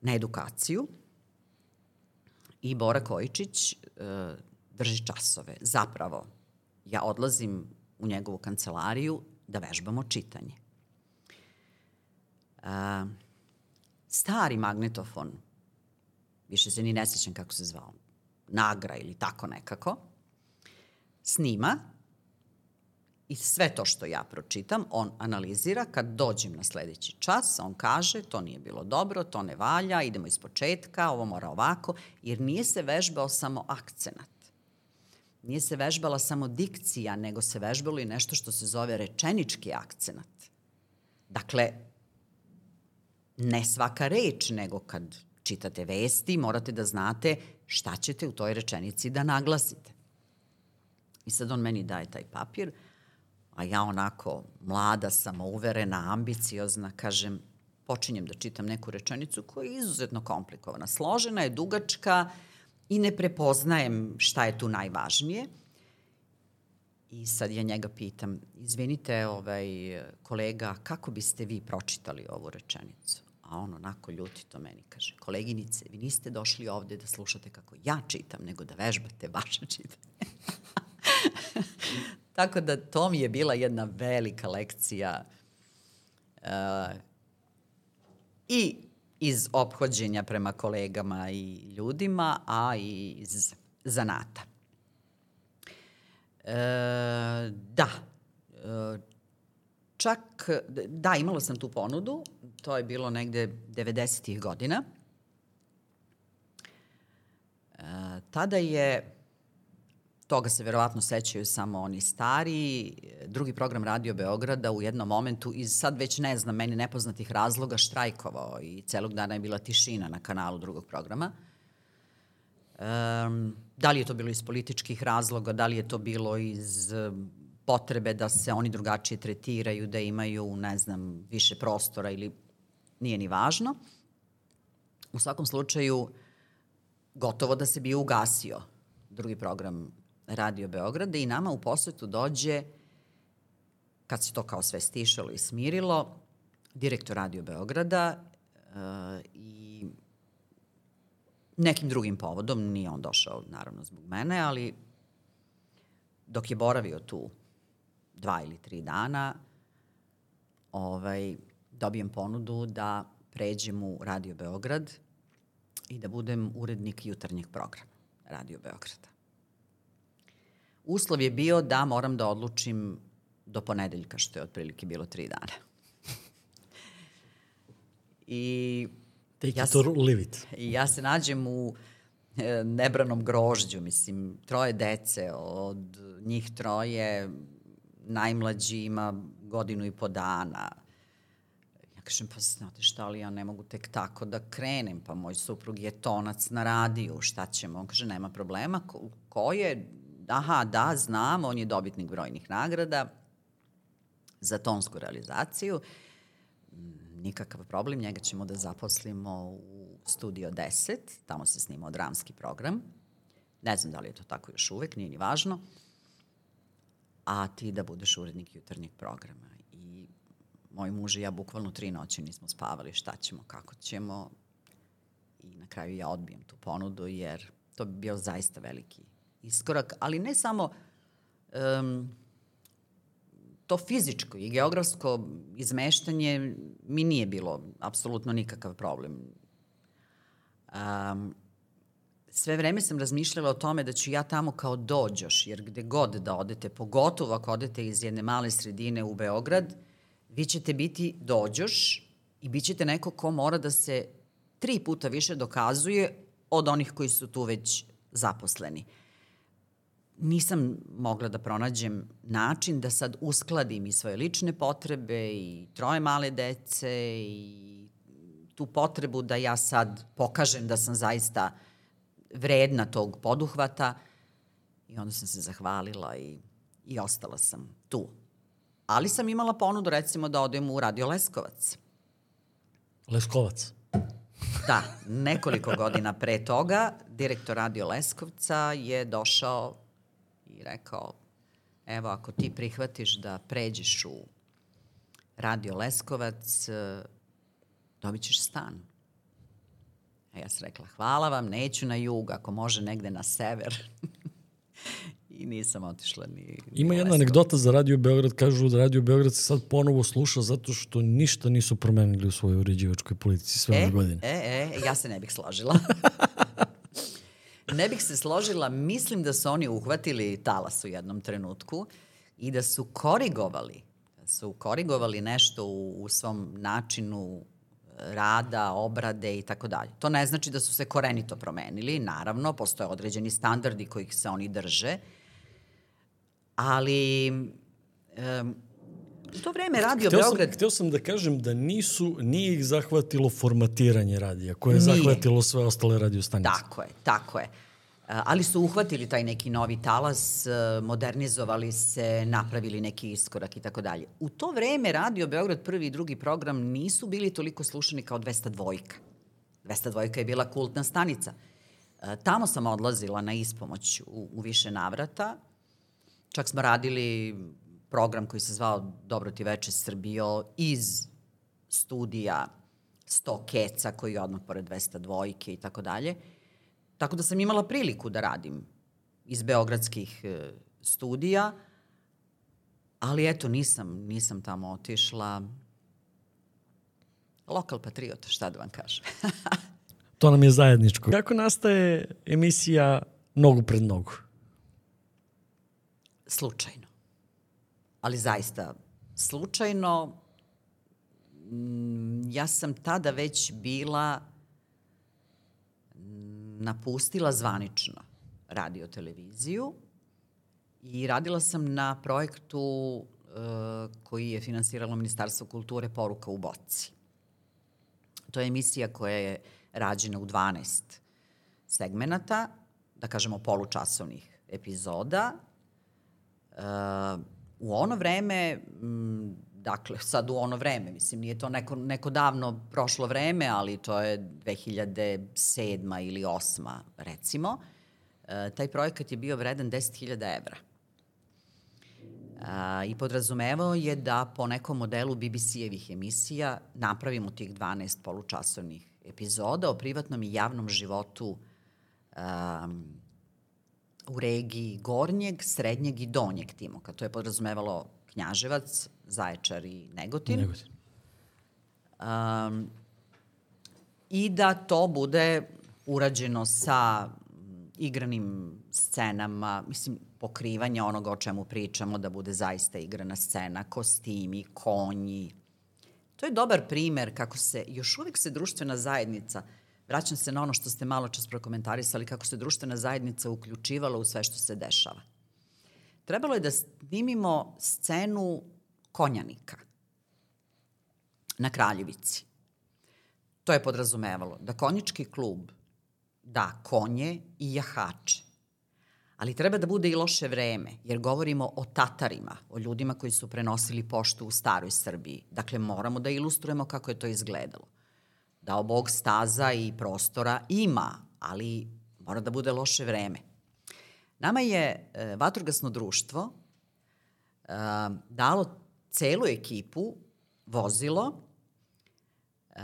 na edukaciju i Bora Kojičić uh, drži časove. Zapravo, ja odlazim u njegovu kancelariju da vežbamo čitanje. Uh, stari magnetofon, više se ni ne sećam kako se zvao, Nagra ili tako nekako, snima I sve to što ja pročitam, on analizira. Kad dođem na sledeći čas, on kaže to nije bilo dobro, to ne valja, idemo iz početka, ovo mora ovako, jer nije se vežbao samo akcenat. Nije se vežbala samo dikcija, nego se vežbalo i nešto što se zove rečenički akcenat. Dakle, ne svaka reč, nego kad čitate vesti, morate da znate šta ćete u toj rečenici da naglasite. I sad on meni daje taj papir, a ja onako mlada, samouverena, ambiciozna, kažem, počinjem da čitam neku rečenicu koja je izuzetno komplikovana. Složena je, dugačka i ne prepoznajem šta je tu najvažnije. I sad ja njega pitam, izvinite, ovaj, kolega, kako biste vi pročitali ovu rečenicu? A on onako ljuti to meni kaže, koleginice, vi niste došli ovde da slušate kako ja čitam, nego da vežbate vaše čitanje. Tako da to mi je bila jedna velika lekcija uh, i iz ophođenja prema kolegama i ljudima, a i iz zanata. E, da, e, čak, da, imala sam tu ponudu, to je bilo negde 90. godina. E, tada je Toga se verovatno sećaju samo oni stari. Drugi program Radio Beograda u jednom momentu, iz sad već ne znam, meni nepoznatih razloga, štrajkovao i celog dana je bila tišina na kanalu drugog programa. Um, da li je to bilo iz političkih razloga, da li je to bilo iz potrebe da se oni drugačije tretiraju, da imaju, ne znam, više prostora ili nije ni važno. U svakom slučaju, gotovo da se bio ugasio drugi program Radio Beograda i nama u posetu dođe, kad se to kao sve stišalo i smirilo, direktor Radio Beograda uh, i nekim drugim povodom, nije on došao naravno zbog mene, ali dok je boravio tu dva ili tri dana, ovaj, dobijem ponudu da pređem u Radio Beograd i da budem urednik jutarnjeg programa Radio Beograda. Uslov je bio da moram da odlučim do ponedeljka, što je otprilike bilo tri dana. I Take ja it or leave it. I ja se nađem u e, nebranom grožđu, mislim, troje dece, od njih troje, najmlađi ima godinu i po dana. Ja kažem, pa znate šta, ali ja ne mogu tek tako da krenem, pa moj suprug je tonac na radiju, šta ćemo? On kaže, nema problema, ko, ko je? Aha, da, znam, on je dobitnik brojnih nagrada za tonsku realizaciju nikakav problem, njega ćemo da zaposlimo u Studio 10, tamo se snimao dramski program. Ne znam da li je to tako još uvek, nije ni važno. A ti da budeš urednik jutarnjeg programa. I moj muž i ja bukvalno tri noći nismo spavali šta ćemo, kako ćemo. I na kraju ja odbijem tu ponudu jer to bi bio zaista veliki iskorak, ali ne samo um, to fizičko i geografsko izmeštanje mi nije bilo apsolutno nikakav problem. Um, sve vreme sam razmišljala o tome da ću ja tamo kao dođoš, jer gde god da odete, pogotovo ako odete iz jedne male sredine u Beograd, vi ćete biti dođoš i bit ćete neko ko mora da se tri puta više dokazuje od onih koji su tu već zaposleni. Uh, nisam mogla da pronađem način da sad uskladim i svoje lične potrebe i troje male dece i tu potrebu da ja sad pokažem da sam zaista vredna tog poduhvata i onda sam se zahvalila i, i ostala sam tu. Ali sam imala ponudu recimo da odem u Radio Leskovac. Leskovac? Da, nekoliko godina pre toga direktor Radio Leskovca je došao rekao, evo ako ti prihvatiš da pređeš u Radio Leskovac, dobit ćeš stan. A ja sam rekla, hvala vam, neću na jug, ako može negde na sever. I nisam otišla ni... ni Ima jedna Leskovac. anegdota za Radio Beograd, kažu da Radio Beograd se sad ponovo sluša zato što ništa nisu promenili u svojoj uređivačkoj politici sve e, godine. E, e, ja se ne bih složila. ne bih se složila, mislim da su oni uhvatili talas u jednom trenutku i da su korigovali, da su korigovali nešto u, u svom načinu e, rada, obrade i tako dalje. To ne znači da su se korenito promenili, naravno, postoje određeni standardi kojih se oni drže, ali um, U to vreme Radio hteo Beograd... Sam, hteo sam da kažem da nisu, nije ih zahvatilo formatiranje radija, koje je nije. zahvatilo sve ostale radio stanice. Tako je, tako je. Ali su uhvatili taj neki novi talas, modernizovali se, napravili neki iskorak i tako dalje. U to vreme Radio Beograd prvi i drugi program nisu bili toliko slušani kao 202. 202 je bila kultna stanica. Tamo sam odlazila na ispomoć u, u više navrata. Čak smo radili program koji se zvao Dobro ti veče Srbijo iz studija 100 keca koji je odmah pored 202 i tako dalje. Tako da sam imala priliku da radim iz beogradskih e, studija, ali eto nisam, nisam tamo otišla. Lokal patriota, šta da vam kažem. to nam je zajedničko. Kako nastaje emisija Nogu pred nogu? Slučajno ali zaista slučajno mm, ja sam tada već bila napustila zvanično radio televiziju i radila sam na projektu uh, koji je finansiralo Ministarstvo kulture Poruka u boci. To je emisija koja je rađena u 12 segmenata, da kažemo polučasovnih epizoda. Uh, u ono vreme dakle, sad u ono vreme, mislim, nije to neko, neko davno prošlo vreme, ali to je 2007. ili 8. recimo, e, taj projekat je bio vredan 10.000 evra. A, I podrazumevao je da po nekom modelu BBC-evih emisija napravimo tih 12 polučasovnih epizoda o privatnom i javnom životu um, u regiji Gornjeg, Srednjeg i Donjeg Timoka. To je podrazumevalo Knjaževac, Zaječar i Negotin. Negotin. Um, I da to bude urađeno sa igranim scenama, mislim, pokrivanje onoga o čemu pričamo, da bude zaista igrana scena, kostimi, konji. To je dobar primer kako se, još uvek se društvena zajednica, vraćam se na ono što ste malo čas prokomentarisali, kako se društvena zajednica uključivala u sve što se dešava. Trebalo je da snimimo scenu konjanika na Kraljevici. To je podrazumevalo da konjički klub da konje i jahače. Ali treba da bude i loše vreme, jer govorimo o Tatarima, o ljudima koji su prenosili poštu u staroj Srbiji. Dakle, moramo da ilustrujemo kako je to izgledalo. Dao Bog staza i prostora ima, ali mora da bude loše vreme. Nama je e, Vatrogasno društvo e, dalo celu ekipu, vozilo, e,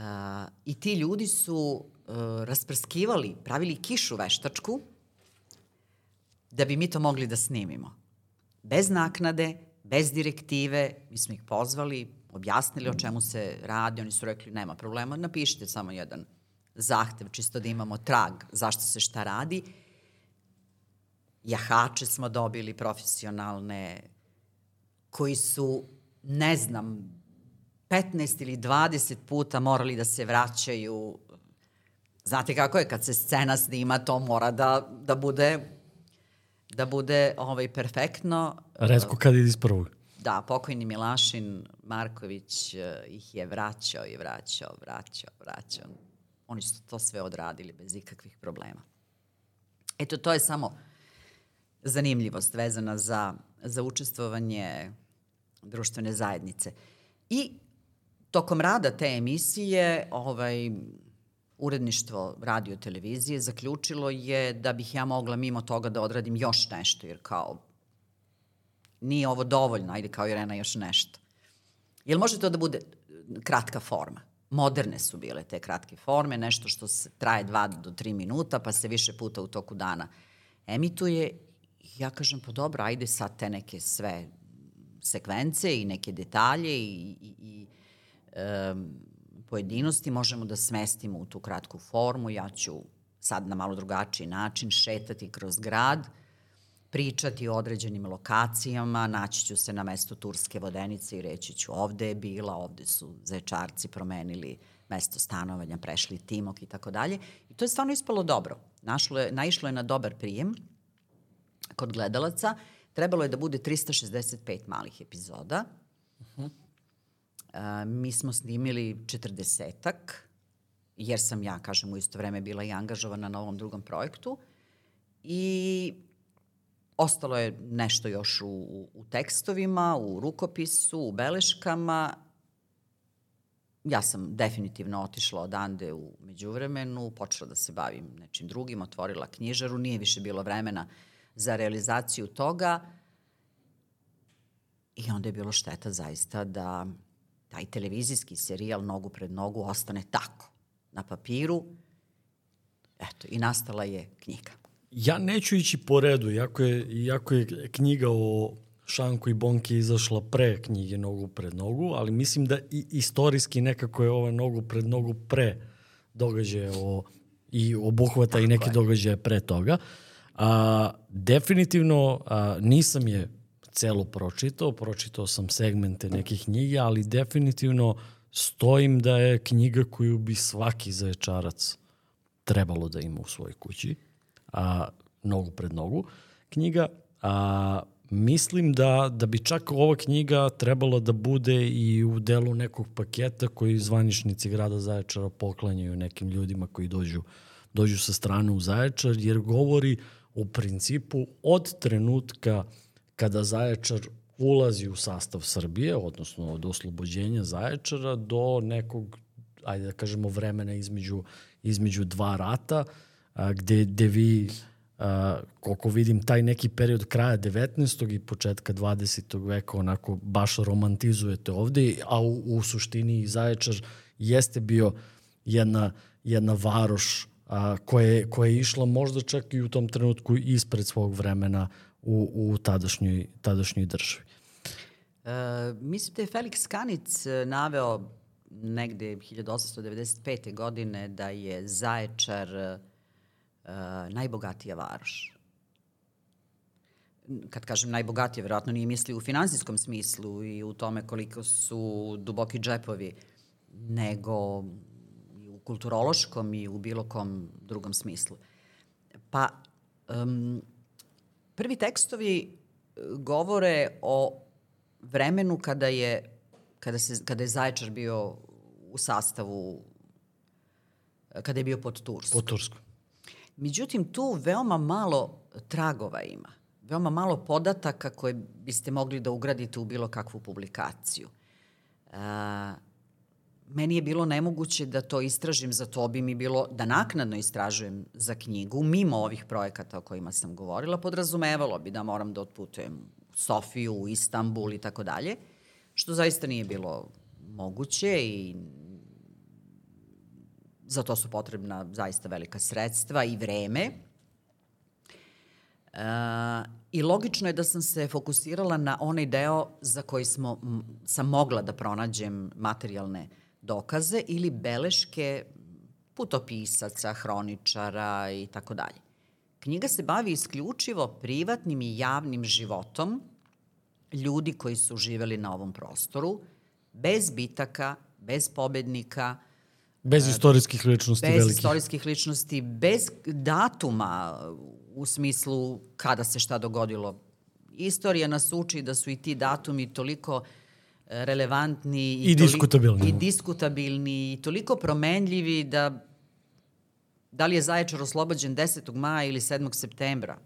i ti ljudi su e, rasprskivali, pravili kišu veštačku, da bi mi to mogli da snimimo. Bez naknade, bez direktive, mi smo ih pozvali, objasnili o čemu se radi, oni su rekli nema problema, napišite samo jedan zahtev, čisto da imamo trag zašto se šta radi. Jahače smo dobili profesionalne, koji su, ne znam, 15 ili 20 puta morali da se vraćaju. Znate kako je, kad se scena snima, to mora da, da bude da bude ovaj, perfektno. Redko kad ide iz prvog. Da, pokojni Milašin Marković uh, ih je vraćao i vraćao, vraćao, vraćao. Oni su to sve odradili bez ikakvih problema. Eto, to je samo zanimljivost vezana za, za učestvovanje društvene zajednice. I tokom rada te emisije, ovaj, uredništvo radio televizije zaključilo je da bih ja mogla mimo toga da odradim još nešto, jer kao nije ovo dovoljno, ajde kao Irena još nešto. Jel može to da bude kratka forma? Moderne su bile te kratke forme, nešto što se traje dva do tri minuta, pa se više puta u toku dana emituje. Ja kažem, pa dobro, ajde sad te neke sve sekvence i neke detalje i, i, i um, pojedinosti možemo da smestimo u tu kratku formu. Ja ću sad na malo drugačiji način šetati kroz grad, pričati o određenim lokacijama, naći ću se na mesto Turske vodenice i reći ću ovde je bila, ovde su zečarci promenili mesto stanovanja, prešli Timok i tako dalje. I to je stvarno ispalo dobro. Našlo je, naišlo je na dobar prijem kod gledalaca. Trebalo je da bude 365 malih epizoda. Uh -huh mi smo snimili četrdesetak, jer sam ja, kažem, u isto vreme bila i angažovana na ovom drugom projektu. I ostalo je nešto još u, u tekstovima, u rukopisu, u beleškama. Ja sam definitivno otišla odande u međuvremenu, počela da se bavim nečim drugim, otvorila knjižaru, nije više bilo vremena za realizaciju toga. I onda je bilo šteta zaista da taj televizijski serijal nogu pred nogu ostane tako, na papiru, eto, i nastala je knjiga. Ja neću ići po redu, iako je, iako je knjiga o Šanku i Bonki izašla pre knjige Nogu pred nogu, ali mislim da i istorijski nekako je ova Nogu pred nogu pre događaje o, i obuhvata Tako i neke je. događaje pre toga. A, definitivno a, nisam je celu pročitao, pročitao sam segmente nekih knjige, ali definitivno stojim da je knjiga koju bi svaki zaječarac trebalo da ima u svojoj kući, a, nogu pred nogu. Knjiga, a, mislim da, da bi čak ova knjiga trebala da bude i u delu nekog paketa koji zvaničnici grada Zaječara poklanjaju nekim ljudima koji dođu, dođu sa strane u Zaječar, jer govori u principu od trenutka kada Zaječar ulazi u sastav Srbije, odnosno od oslobođenja Zaječara do nekog, ajde da kažemo, vremena između, između dva rata, a, gde, gde vi, a, koliko vidim, taj neki period kraja 19. i početka 20. veka onako baš romantizujete ovde, a u, u suštini Zaječar jeste bio jedna, jedna varoš a, koja, koja je išla možda čak i u tom trenutku ispred svog vremena u, u tadašnjoj, tadašnjoj državi. E, mislim da je Felix Kanic e, naveo negde 1895. godine da je Zaječar e, najbogatija varoš. Kad kažem najbogatija, verovatno nije misli u finansijskom smislu i u tome koliko su duboki džepovi, nego i u kulturološkom i u bilo kom drugom smislu. Pa, um, prvi tekstovi e, govore o vremenu kada je, kada se, kada je Zaječar bio u sastavu, kada je bio pod Turskom. Pod Turskom. Međutim, tu veoma malo tragova ima. Veoma malo podataka koje biste mogli da ugradite u bilo kakvu publikaciju. Uh, meni je bilo nemoguće da to istražim, za to bi mi bilo da naknadno istražujem za knjigu, mimo ovih projekata o kojima sam govorila, podrazumevalo bi da moram da otputujem u Sofiju, u Istanbul i tako dalje, što zaista nije bilo moguće i za to su potrebna zaista velika sredstva i vreme. Uh, I logično je da sam se fokusirala na onaj deo za koji smo, sam mogla da pronađem materijalne dokaze ili beleške putopisaca, hroničara i tako dalje. Knjiga se bavi isključivo privatnim i javnim životom ljudi koji su živeli na ovom prostoru, bez bitaka, bez pobednika, Bez istorijskih ličnosti bez velikih. Bez istorijskih ličnosti, bez datuma u smislu kada se šta dogodilo. Istorija nas uči da su i ti datumi toliko uh, relevantni i, i diskutabilni. I diskutabilni i toliko promenljivi da da li je Zaječar oslobođen 10. maja ili 7. septembra.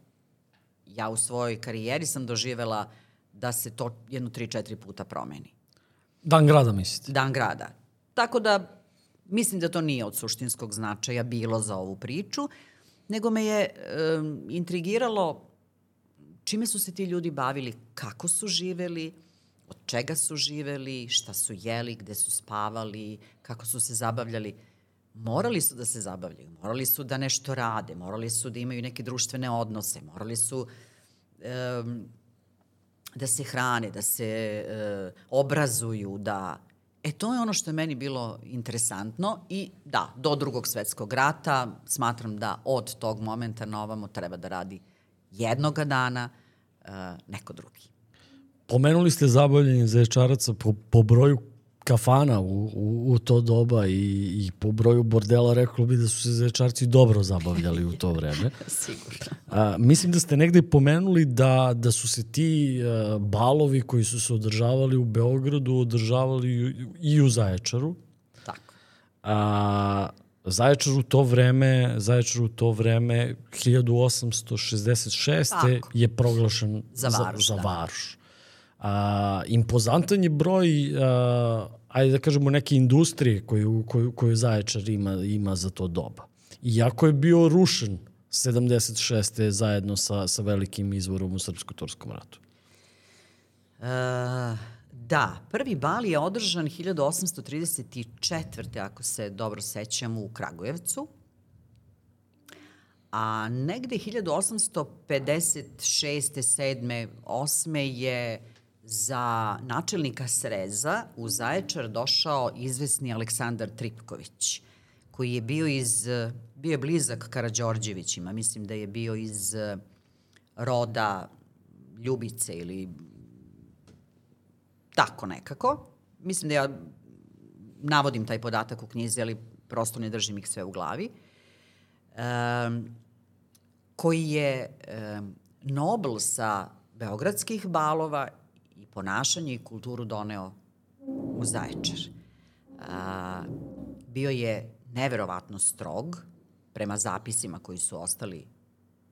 Ja u svojoj karijeri sam doživela da se to jedno 3-4 puta promeni. Dan grada mislite? Dan grada. Tako da mislim da to nije od suštinskog značaja bilo za ovu priču, nego me je um, intrigiralo čime su se ti ljudi bavili, kako su živeli, od čega su živeli, šta su jeli, gde su spavali, kako su se zabavljali. Morali su da se zabavljaju, morali su da nešto rade, morali su da imaju neke društvene odnose, morali su um, da se hrane, da se uh, obrazuju, da... E, to je ono što je meni bilo interesantno i da, do drugog svetskog rata smatram da od tog momenta na ovamo treba da radi jednoga dana uh, neko drugi. Pomenuli ste zabavljanje zaječaraca po, po broju kafana u, u, u to doba i, i po broju bordela reklo bi da su se zaječarci dobro zabavljali u to vreme. Sigurno. A, mislim da ste negde pomenuli da, da su se ti a, balovi koji su se održavali u Beogradu održavali i, i u Zaječaru. Tako. A, Zaječar u to vreme, Zaječar u to vreme 1866. Tako. je proglašen za varoš. Za, za varoš. A, impozantan je broj, a, ajde da kažemo, neke industrije koju, koju, koju Zaječar ima, ima za to doba. Iako je bio rušen 76. zajedno sa, sa velikim izvorom u Srpsko-Turskom ratu. Uh, da, prvi bal je održan 1834. ako se dobro sećam u Kragujevcu. A negde 1856. 7. 8. je za načelnika Sreza u Zaječar došao izvesni Aleksandar Tripković, koji je bio iz, bio je blizak Karadžorđevićima, mislim da je bio iz roda Ljubice ili tako nekako. Mislim da ja navodim taj podatak u knjizi, ali prosto ne držim ih sve u glavi. Um, koji je um, Nobel sa beogradskih balova ponašanje i kulturu doneo u Zaječar. A, bio je neverovatno strog prema zapisima koji su ostali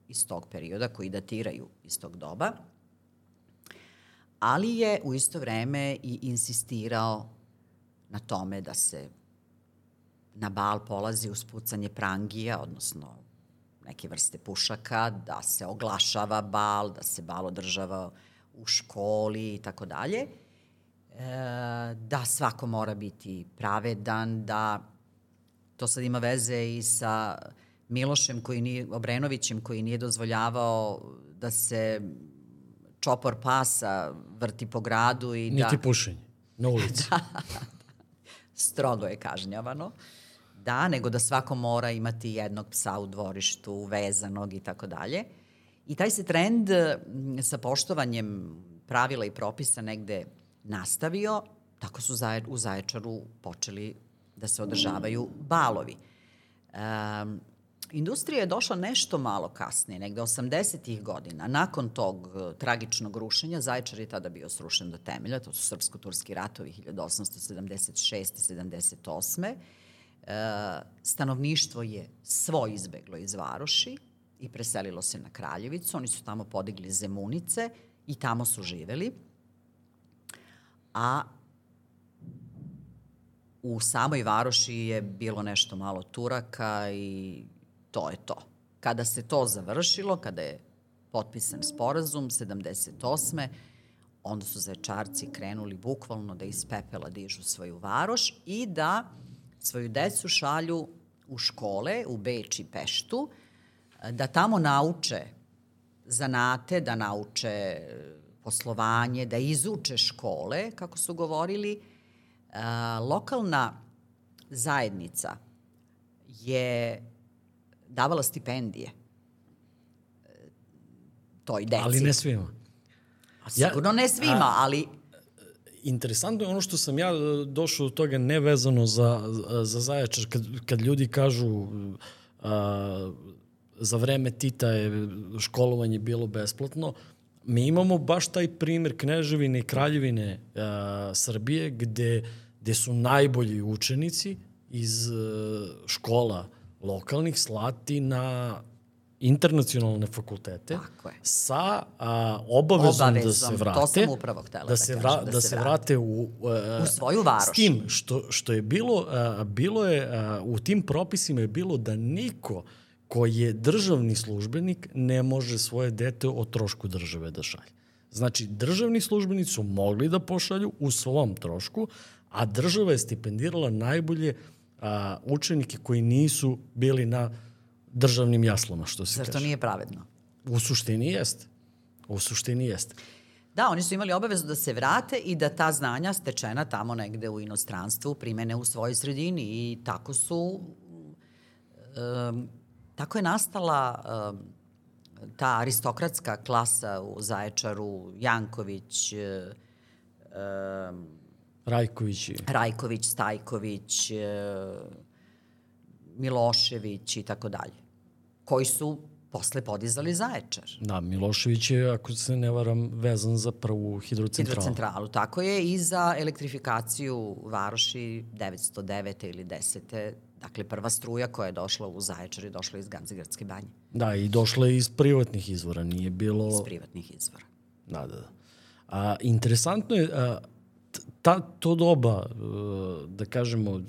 iz tog perioda, koji datiraju iz tog doba. ali je u isto vreme i insistirao na tome da se na bal polazi uz pucanje prangija, odnosno neke vrste pušaka, da se oglašava bal, da se bal održava u školi i tako dalje, e, da svako mora biti pravedan, da to sad ima veze i sa Milošem koji nije, Obrenovićem koji nije dozvoljavao da se čopor pasa vrti po gradu i Niti da... Niti pušenje na ulici. da, strogo je kažnjavano. Da, nego da svako mora imati jednog psa u dvorištu, vezanog i tako dalje. I taj se trend sa poštovanjem pravila i propisa negde nastavio, tako su u Zaječaru počeli da se održavaju balovi. Um, Industrija je došla nešto malo kasnije, negde 80. godina. Nakon tog uh, tragičnog rušenja, Zaječar je tada bio srušen do temelja, to su srpsko-turski ratovi 1876. i 78. E, stanovništvo je svo izbeglo iz Varoši i preselilo se na Kraljevicu. Oni su tamo podigli zemunice i tamo su živeli. A u samoj Varoši je bilo nešto malo Turaka i to je to. Kada se to završilo, kada je potpisan sporazum 78. onda su zaječarci krenuli bukvalno da iz pepela dižu svoju varoš i da svoju decu šalju u škole u Beč i Peštu, da tamo nauče zanate, da nauče poslovanje, da izuče škole, kako su govorili. Lokalna zajednica je davala stipendije toj deci. Ali ne svima. A sigurno ja, ne svima, a, ali... Interesantno je ono što sam ja e, došao od toga nevezano za, za Zaječar, kad, kad ljudi kažu a, za vreme Tita je školovanje bilo besplatno, mi imamo baš taj primer Kneževine i Kraljevine a, Srbije, gde, gde su najbolji učenici iz a, škola lokalnih slati na internacionalne fakultete sa a, obavezom, obavezom, da se vrate to sam upravo htela da, da, se, vra, da, da se vrate, vrate u, a, u svoju varoš. S tim što, što je bilo, a, bilo je, a, u tim propisima je bilo da niko ko je državni službenik ne može svoje dete o trošku države da šalje. Znači, državni službenici su mogli da pošalju u svom trošku, a država je stipendirala najbolje a, učenike koji nisu bili na državnim jaslama, što se Zar kaže. Zar to nije pravedno? U suštini jeste. U suštini jeste. Da, oni su imali obavezu da se vrate i da ta znanja stečena tamo negde u inostranstvu primene u svojoj sredini i tako su um, tako je nastala um, ta aristokratska klasa u Zaječaru, Janković, um, Rajković. Rajković, Stajković, e, Milošević i tako dalje. Koji su posle podizali Zaječar. Da, Milošević je, ako se ne varam, vezan za prvu hidrocentralu. Hidrocentralu, tako je, i za elektrifikaciju Varoši 909. ili 10. Dakle, prva struja koja je došla u Zaječar je došla iz Ganzigradske banje. Da, i došla je iz privatnih izvora, nije bilo... Iz privatnih izvora. Da, da, da. A, interesantno je, a, ta, to doba, e, da kažemo,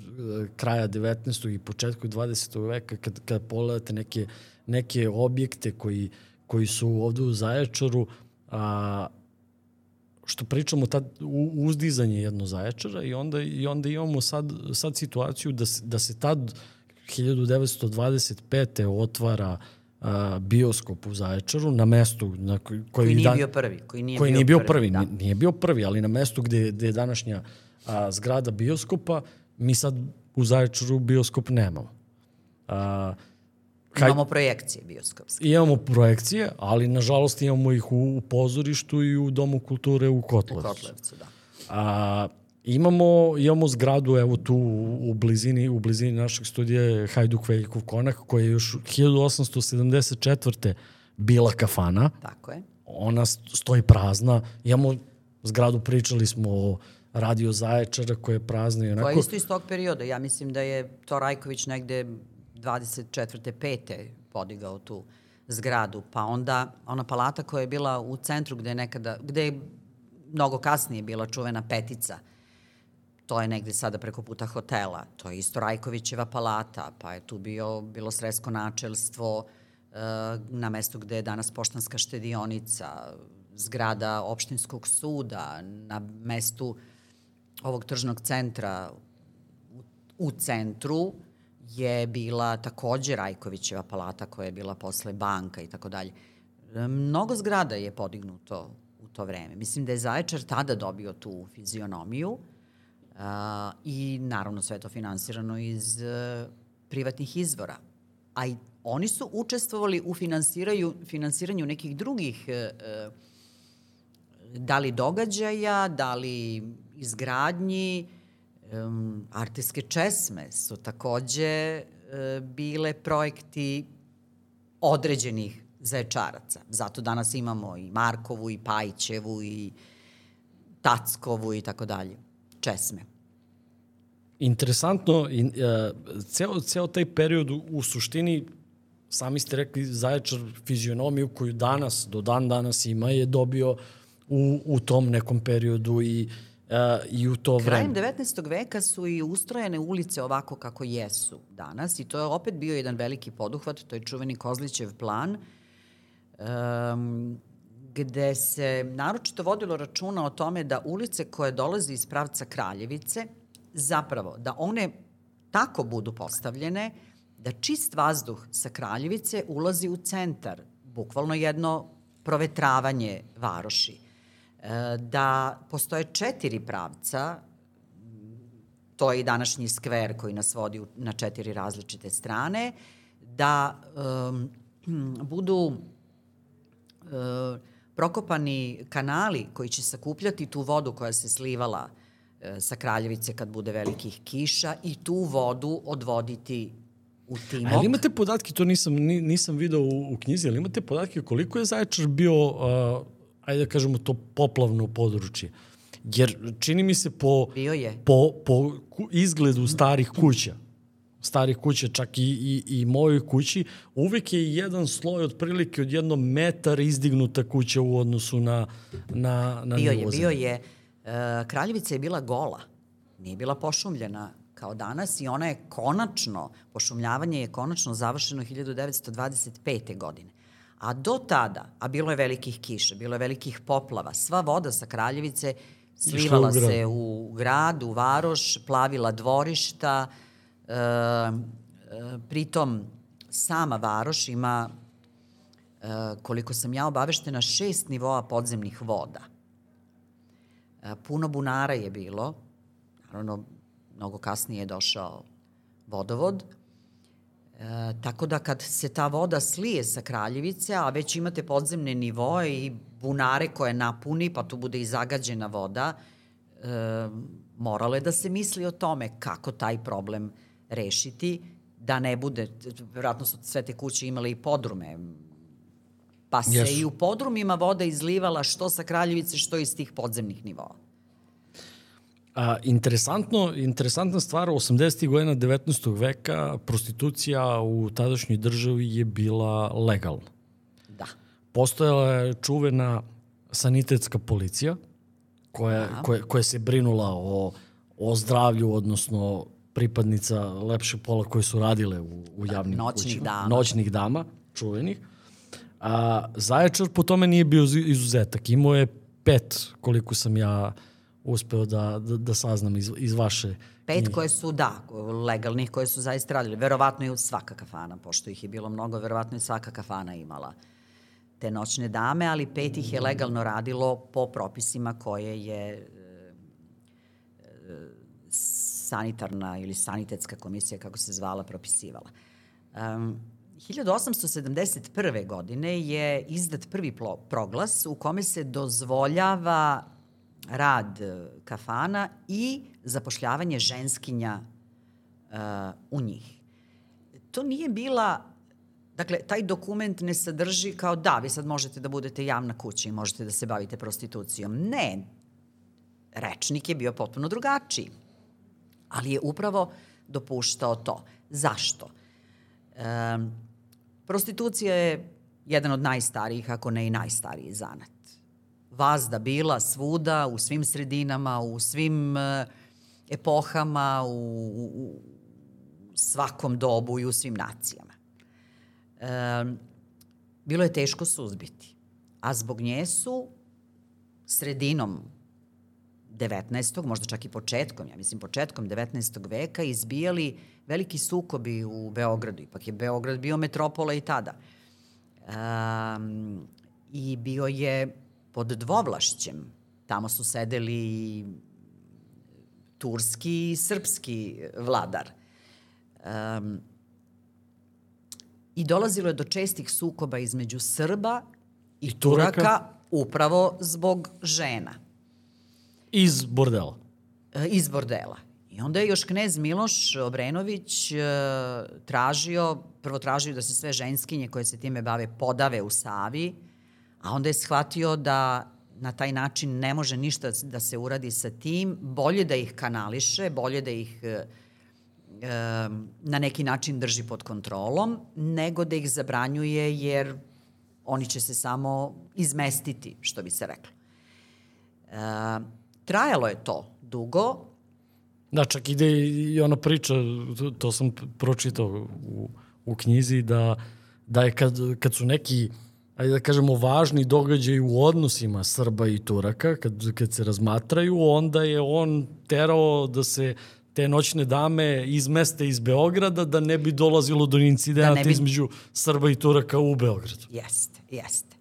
kraja 19. i početku 20. veka, kad, kad pogledate neke, neke objekte koji, koji su ovde u Zaječaru, a, što pričamo tad uzdizanje jedno Zaječara i onda i onda imamo sad sad situaciju da se, da se tad 1925. otvara a, bioskop u Zaječaru na mestu na koji, koji nije dan, bio prvi, koji nije koji bio nije bio prvi, prvi da. nije bio prvi, ali na mestu gde, gde je današnja a, zgrada bioskopa, mi sad u Zaječaru bioskop nemamo. A, Kaj, imamo projekcije bioskopske. Imamo projekcije, ali nažalost imamo ih u, u pozorištu i u Domu kulture u Kotlovcu. U Kotlovcu, da. A, Imamo, imamo zgradu, evo tu u blizini, u blizini našeg studija je Hajduk Veljkov konak, koja je još 1874. bila kafana. Tako je. Ona stoji prazna. Imamo zgradu, pričali smo o radio Zaječara koja je prazna i onako. Koja je isto iz tog perioda. Ja mislim da je to Rajković negde 24. 5. podigao tu zgradu. Pa onda ona palata koja je bila u centru gde je nekada, gde je mnogo kasnije bila čuvena petica. To je negde sada preko puta hotela. To je isto Rajkovićeva palata, pa je tu bio, bilo sresko načelstvo e, na mestu gde je danas poštanska štedionica, zgrada opštinskog suda, na mestu ovog tržnog centra u, u centru je bila takođe Rajkovićeva palata koja je bila posle banka i tako dalje. Mnogo zgrada je podignuto u to vreme. Mislim da je Zaječar tada dobio tu fizionomiju uh, i naravno sve to finansirano iz uh, privatnih izvora. A i oni su učestvovali u finansiraju, finansiranju nekih drugih uh, da li događaja, da li izgradnji, um, artistske česme su takođe uh, bile projekti određenih zaječaraca. Zato danas imamo i Markovu, i Pajićevu, i Tackovu i tako dalje. Česme. Interesantno, in, uh, ceo, ceo taj period u, u suštini sami ste rekli, Zaječar fizionomiju koju danas, do dan danas ima, je dobio u, u tom nekom periodu i, uh, i u to vreme. Krajem 19. veka su i ustrojene ulice ovako kako jesu danas i to je opet bio jedan veliki poduhvat, to je čuveni Kozlićev plan, um, gde se naročito vodilo računa o tome da ulice koje dolaze iz pravca Kraljevice, zapravo da one tako budu postavljene da čist vazduh sa Kraljevice ulazi u centar, bukvalno jedno provetravanje varoši. E, da postoje četiri pravca, to je i današnji skver koji nas vodi na četiri različite strane, da um, budu E, prokopani kanali koji će sakupljati tu vodu koja se slivala e, sa Kraljevice kad bude velikih kiša i tu vodu odvoditi u Timok. Ali imate podatke, to nisam, nisam video u, u knjizi, ali imate podatke koliko je Zaječar bio, uh, ajde da kažemo to, poplavno područje? Jer čini mi se po, po, po izgledu starih kuća, starih kuća, čak i, i, i mojoj kući, uvek je jedan sloj otprilike od jedno metar izdignuta kuća u odnosu na, na, na bio je, bio je. E, Kraljevica je bila gola, nije bila pošumljena kao danas i ona je konačno, pošumljavanje je konačno završeno 1925. godine. A do tada, a bilo je velikih kiša, bilo je velikih poplava, sva voda sa Kraljevice slivala se u grad, u varoš, plavila dvorišta, E, e, pritom sama varoš ima, e, koliko sam ja obaveštena, šest nivoa podzemnih voda. E, puno bunara je bilo, naravno, mnogo kasnije je došao vodovod, E, tako da kad se ta voda slije sa Kraljevice, a već imate podzemne nivoe i bunare koje napuni, pa tu bude i zagađena voda, e, moralo je da se misli o tome kako taj problem rešiti, da ne bude, vjerojatno su sve te kuće imale i podrume, pa se yes. i u podrumima voda izlivala što sa Kraljevice, što iz tih podzemnih nivoa. A, interesantno, interesantna stvar, 80. godina 19. veka prostitucija u tadašnjoj državi je bila legalna. Da. Postojala je čuvena sanitetska policija koja, da. koja, koja se brinula o, o zdravlju, odnosno pripadnica lepše pola koje su radile u, u javnim Noćnih kućima. dama. Noćnih dama, čuvenih. A, Zaječar po tome nije bio izuzetak. Imao je pet, koliko sam ja uspeo da, da, da saznam iz, iz vaše Pet knjige. koje su, da, legalnih koje su zaista radili. Verovatno i svaka kafana, pošto ih je bilo mnogo, verovatno i svaka kafana imala te noćne dame, ali pet ih je legalno radilo po propisima koje je e, e, sanitarna ili sanitetska komisija, kako se zvala, propisivala. Um, 1871. godine je izdat prvi proglas u kome se dozvoljava rad e, kafana i zapošljavanje ženskinja uh, u njih. To nije bila Dakle, taj dokument ne sadrži kao da, vi sad možete da budete javna kuća i možete da se bavite prostitucijom. Ne. Rečnik je bio potpuno drugačiji ali je upravo dopuštao to. Zašto? E, prostitucija je jedan od najstarijih, ako ne i najstariji zanat. Vazda bila svuda, u svim sredinama, u svim e, epohama, u, u svakom dobu i u svim nacijama. E, bilo je teško suzbiti, a zbog nje su sredinom 19. možda čak i početkom, ja mislim početkom 19. veka izbijali veliki sukobi u Beogradu. Ipak je Beograd bio metropola i tada. Um, I bio je pod dvovlašćem. Tamo su sedeli turski i srpski vladar. Um, I dolazilo je do čestih sukoba između Srba i, I Turaka, Turaka upravo zbog žena. Iz bordela. E, iz bordela. I onda je još knez Miloš Obrenović e, tražio, prvo tražio da se sve ženskinje koje se time bave podave u Savi, a onda je shvatio da na taj način ne može ništa da se uradi sa tim, bolje da ih kanališe, bolje da ih e, e, na neki način drži pod kontrolom, nego da ih zabranjuje jer oni će se samo izmestiti, što bi se reklo. E, trajalo je to dugo. Da, čak ide i ona priča, to, sam pročitao u, u knjizi, da, da je kad, kad su neki ajde da kažemo, važni događaj u odnosima Srba i Turaka, kad, kad se razmatraju, onda je on terao da se te noćne dame izmeste iz Beograda da ne bi dolazilo do incidenata da bi... između Srba i Turaka u Beogradu. Jeste, jeste.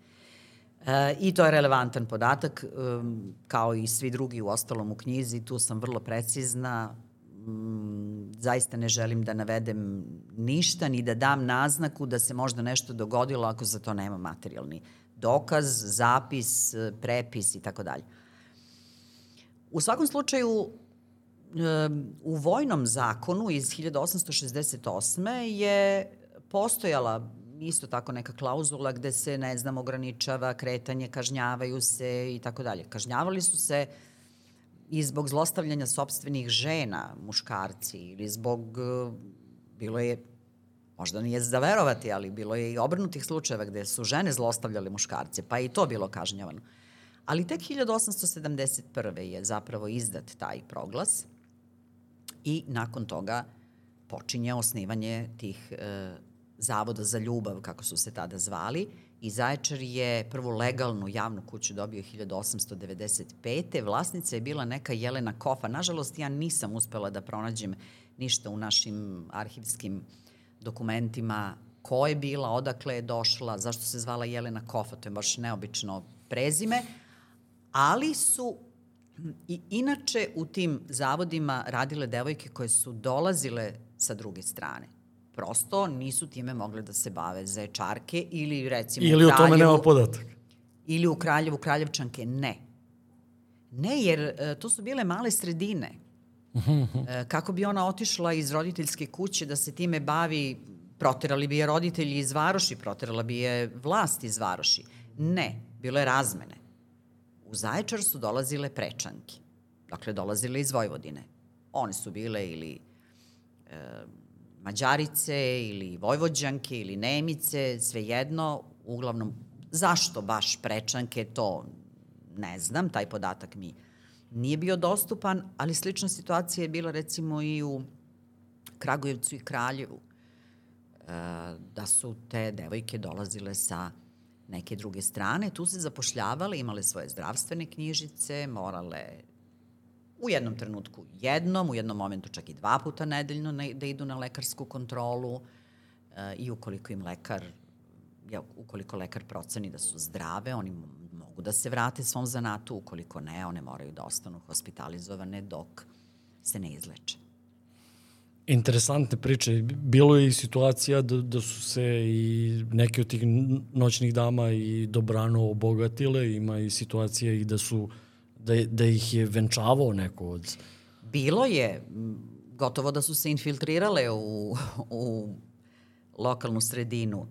E, I to je relevantan podatak, um, kao i svi drugi u ostalom u knjizi, tu sam vrlo precizna, zaista ne želim da navedem ništa, ni da dam naznaku da se možda nešto dogodilo ako za to nema materijalni dokaz, zapis, prepis i tako dalje. U svakom slučaju, u vojnom zakonu iz 1868. je postojala isto tako neka klauzula gde se, ne znam, ograničava kretanje, kažnjavaju se i tako dalje. Kažnjavali su se i zbog zlostavljanja sobstvenih žena, muškarci, ili zbog, bilo je, možda nije zaverovati, ali bilo je i obrnutih slučajeva gde su žene zlostavljale muškarce, pa i to bilo kažnjavano. Ali tek 1871. je zapravo izdat taj proglas i nakon toga počinje osnivanje tih e, zavoda za ljubav, kako su se tada zvali, i Zaječar je prvu legalnu javnu kuću dobio 1895. Vlasnica je bila neka Jelena Kofa. Nažalost, ja nisam uspela da pronađem ništa u našim arhivskim dokumentima ko je bila, odakle je došla, zašto se zvala Jelena Kofa, to je baš neobično prezime, ali su I inače u tim zavodima radile devojke koje su dolazile sa druge strane. Prosto nisu time mogle da se bave zečarke ili recimo ili u Kraljevu. Tome nema podatak. Ili u Kraljevu Kraljevčanke. Ne. Ne, jer e, to su bile male sredine. e, kako bi ona otišla iz roditeljske kuće da se time bavi, proterali bi je roditelji iz Varoši, proterala bi je vlast iz Varoši. Ne, bilo je razmene. U Zaječar su dolazile prečanke. Dakle, dolazile iz Vojvodine. One su bile ili e, Mađarice ili Vojvođanke ili Nemice, svejedno, uglavnom, zašto baš prečanke, to ne znam, taj podatak mi nije bio dostupan, ali slična situacija je bila recimo i u Kragujevcu i Kraljevu, e, da su te devojke dolazile sa neke druge strane, tu se zapošljavale, imale svoje zdravstvene knjižice, morale u jednom trenutku jednom, u jednom momentu čak i dva puta nedeljno da idu na lekarsku kontrolu e, i ukoliko im lekar, ja, ukoliko lekar proceni da su zdrave, oni mogu da se vrate svom zanatu, ukoliko ne, one moraju da ostanu hospitalizovane dok se ne izleče. Interesantne priče. Bilo je i situacija da, da su se i neke od tih noćnih dama i dobrano obogatile. Ima i situacija i da su da, da ih je venčavao neko od... Bilo je. Gotovo da su se infiltrirale u, u lokalnu sredinu.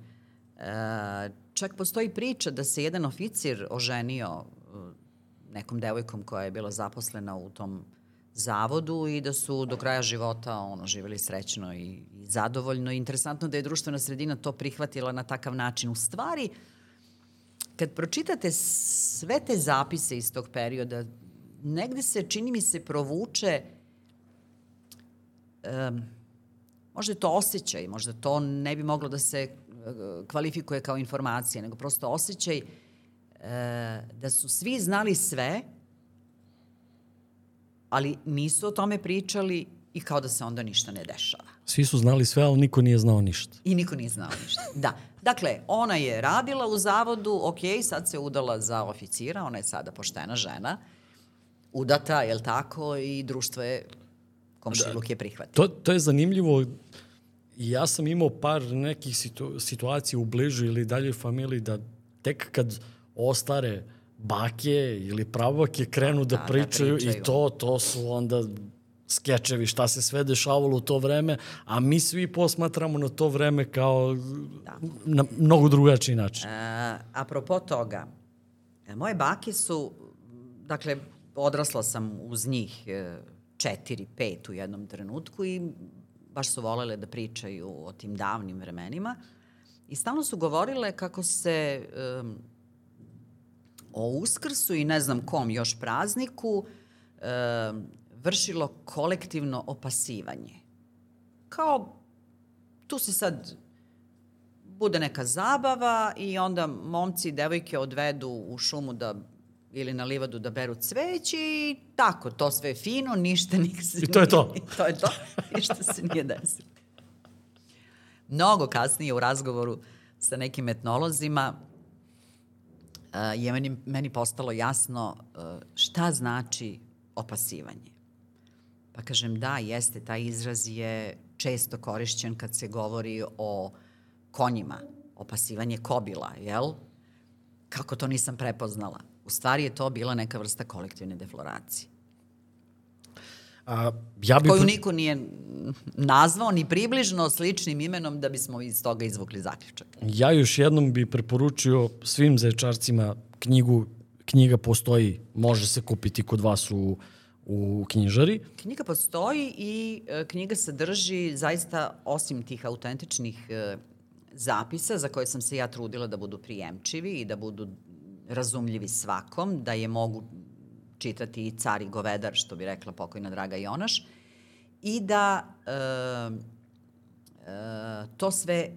E, čak postoji priča da se jedan oficir oženio e, nekom devojkom koja je bila zaposlena u tom zavodu i da su do kraja života ono, živeli srećno i, i zadovoljno. Interesantno da je društvena sredina to prihvatila na takav način. U stvari, kad pročitate sve te zapise iz tog perioda, negde se, čini mi se, provuče um, možda je to osjećaj, možda to ne bi moglo da se uh, kvalifikuje kao informacija, nego prosto osjećaj uh, da su svi znali sve, ali nisu o tome pričali i kao da se onda ništa ne dešava. Svi su znali sve, ali niko nije znao ništa. I niko nije znao ništa, da. Dakle, ona je radila u zavodu, ok, sad se udala za oficira, ona je sada poštena žena, udata, je li tako, i društvo je, komšiluk da. je prihvatio. To, to je zanimljivo, ja sam imao par nekih situ, situacija u bližu ili dalje familiji da tek kad ostare bake ili pravake krenu da, da, da pričaju, da pričaju i to, to su onda skečevi, šta se sve dešavalo u to vreme, a mi svi posmatramo na to vreme kao da. na mnogo drugačiji način. E, apropo toga, e, moje bake su, dakle, odrasla sam uz njih e, četiri, pet u jednom trenutku i baš su volele da pričaju o tim davnim vremenima i stalno su govorile kako se um, o Uskrsu i ne znam kom još prazniku um, vršilo kolektivno opasivanje. Kao, tu se sad bude neka zabava i onda momci i devojke odvedu u šumu da ili na livadu da beru cveće i tako, to sve je fino, ništa se... I to je to. I to je to, ništa se nije desilo. Mnogo kasnije u razgovoru sa nekim etnolozima uh, je meni, meni postalo jasno uh, šta znači opasivanje. Pa kažem, da, jeste, taj izraz je često korišćen kad se govori o konjima, opasivanje kobila, jel? Kako to nisam prepoznala? U stvari je to bila neka vrsta kolektivne defloracije. A, ja bi... Koju niko nije nazvao ni približno sličnim imenom da bismo iz toga izvukli zaključak. Ja još jednom bi preporučio svim zaječarcima knjigu, knjiga postoji, može se kupiti kod vas u, u knjižari. Knjiga postoji i e, knjiga sadrži zaista osim tih autentičnih e, zapisa za koje sam se ja trudila da budu prijemčivi i da budu razumljivi svakom, da je mogu čitati i car i govedar, što bi rekla pokojna Draga Jonaš, i da e, e, to sve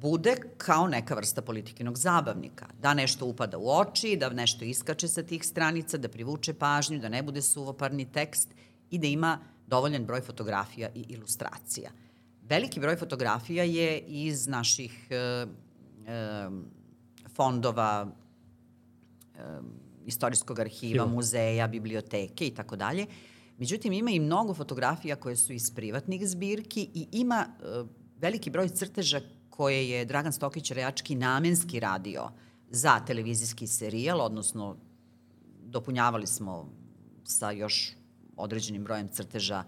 bude kao neka vrsta politikinog zabavnika. Da nešto upada u oči, da nešto iskače sa tih stranica, da privuče pažnju, da ne bude suvoparni tekst i da ima dovoljan broj fotografija i ilustracija. Veliki broj fotografija je iz naših e, e, fondova istorijskog arhiva, muzeja, biblioteke i tako dalje. Međutim, ima i mnogo fotografija koje su iz privatnih zbirki i ima uh, veliki broj crteža koje je Dragan Stokić Rejački namenski radio za televizijski serijal, odnosno dopunjavali smo sa još određenim brojem crteža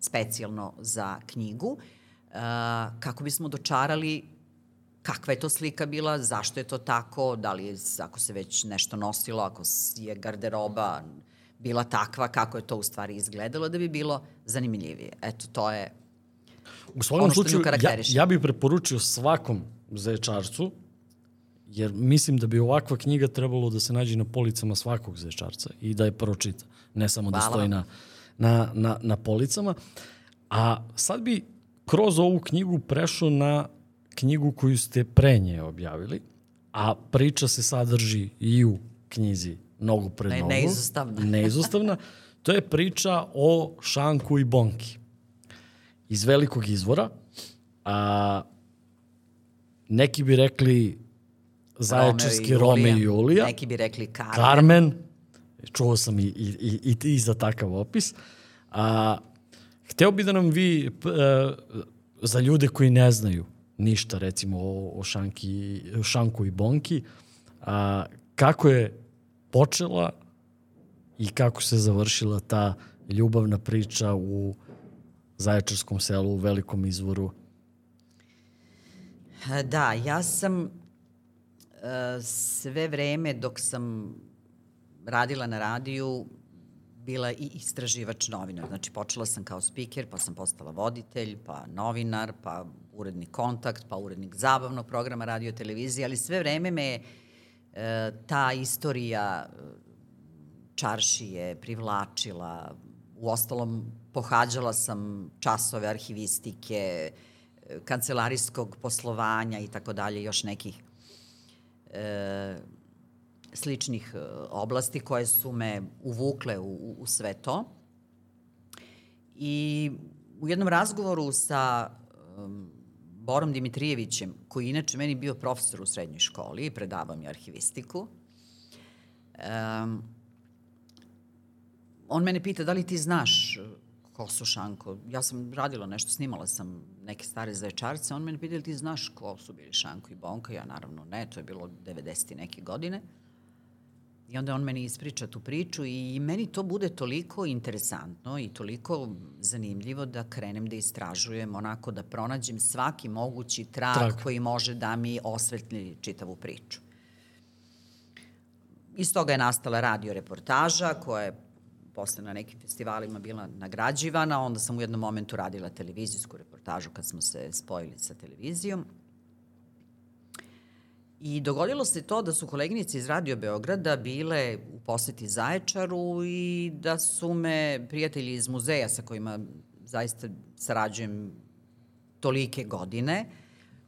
specijalno za knjigu, uh, kako bismo dočarali kakva je to slika bila, zašto je to tako, da li je, ako se već nešto nosilo, ako je garderoba bila takva, kako je to u stvari izgledalo, da bi bilo zanimljivije. Eto, to je U svakom slučaju, ja, ja bih preporučio svakom zaječarcu, jer mislim da bi ovakva knjiga trebalo da se nađe na policama svakog zaječarca i da je pročita, ne samo da Hvala. da stoji na, na, na, na policama. A sad bi kroz ovu knjigu prešao na knjigu koju ste pre nje objavili, a priča se sadrži i u knjizi Nogu pred ne, nogu. Neizostavna. Neizostavna. To je priča o Šanku i Bonki. Iz velikog izvora. A, neki bi rekli Zaječarski Rome i Julija. Neki bi rekli Carmen. Carmen. Čuo sam i, i, i, i za takav opis. A, hteo bi da nam vi, a, za ljude koji ne znaju, ništa recimo o, o, šanki, o Šanku i Bonki. A, kako je počela i kako se završila ta ljubavna priča u Zaječarskom selu, u Velikom izvoru? Da, ja sam uh, sve vreme dok sam radila na radiju bila i istraživač novinar. Znači, počela sam kao speaker, pa sam postala voditelj, pa novinar, pa urednik kontakt, pa urednik zabavnog programa radio televizije, ali sve vreme me E, ta istorija e, čaršije privlačila, u ostalom pohađala sam časove arhivistike, e, kancelarijskog poslovanja i tako dalje, još nekih e, sličnih oblasti koje su me uvukle u, u sve to. I u jednom razgovoru sa um, Borom Dimitrijevićem, koji inače meni bio profesor u srednjoj školi i predavao mi arhivistiku, um, on mene pita da li ti znaš ko su Šanko. Ja sam radila nešto, snimala sam neke stare zaječarce, on mene pita li ti znaš ko su bili Šanko i Bonka. Ja naravno ne, to je bilo 90. neke godine. I onda on meni ispriča tu priču i meni to bude toliko interesantno i toliko zanimljivo da krenem da istražujem, onako da pronađem svaki mogući trag, trag. koji može da mi osvetli čitavu priču. Iz toga je nastala radio reportaža koja je posle na nekim festivalima bila nagrađivana, onda sam u jednom momentu radila televizijsku reportažu kad smo se spojili sa televizijom. I dogodilo se to da su koleginice iz Radio Beograda bile u poseti Zaječaru i da su me prijatelji iz muzeja sa kojima zaista sarađujem tolike godine,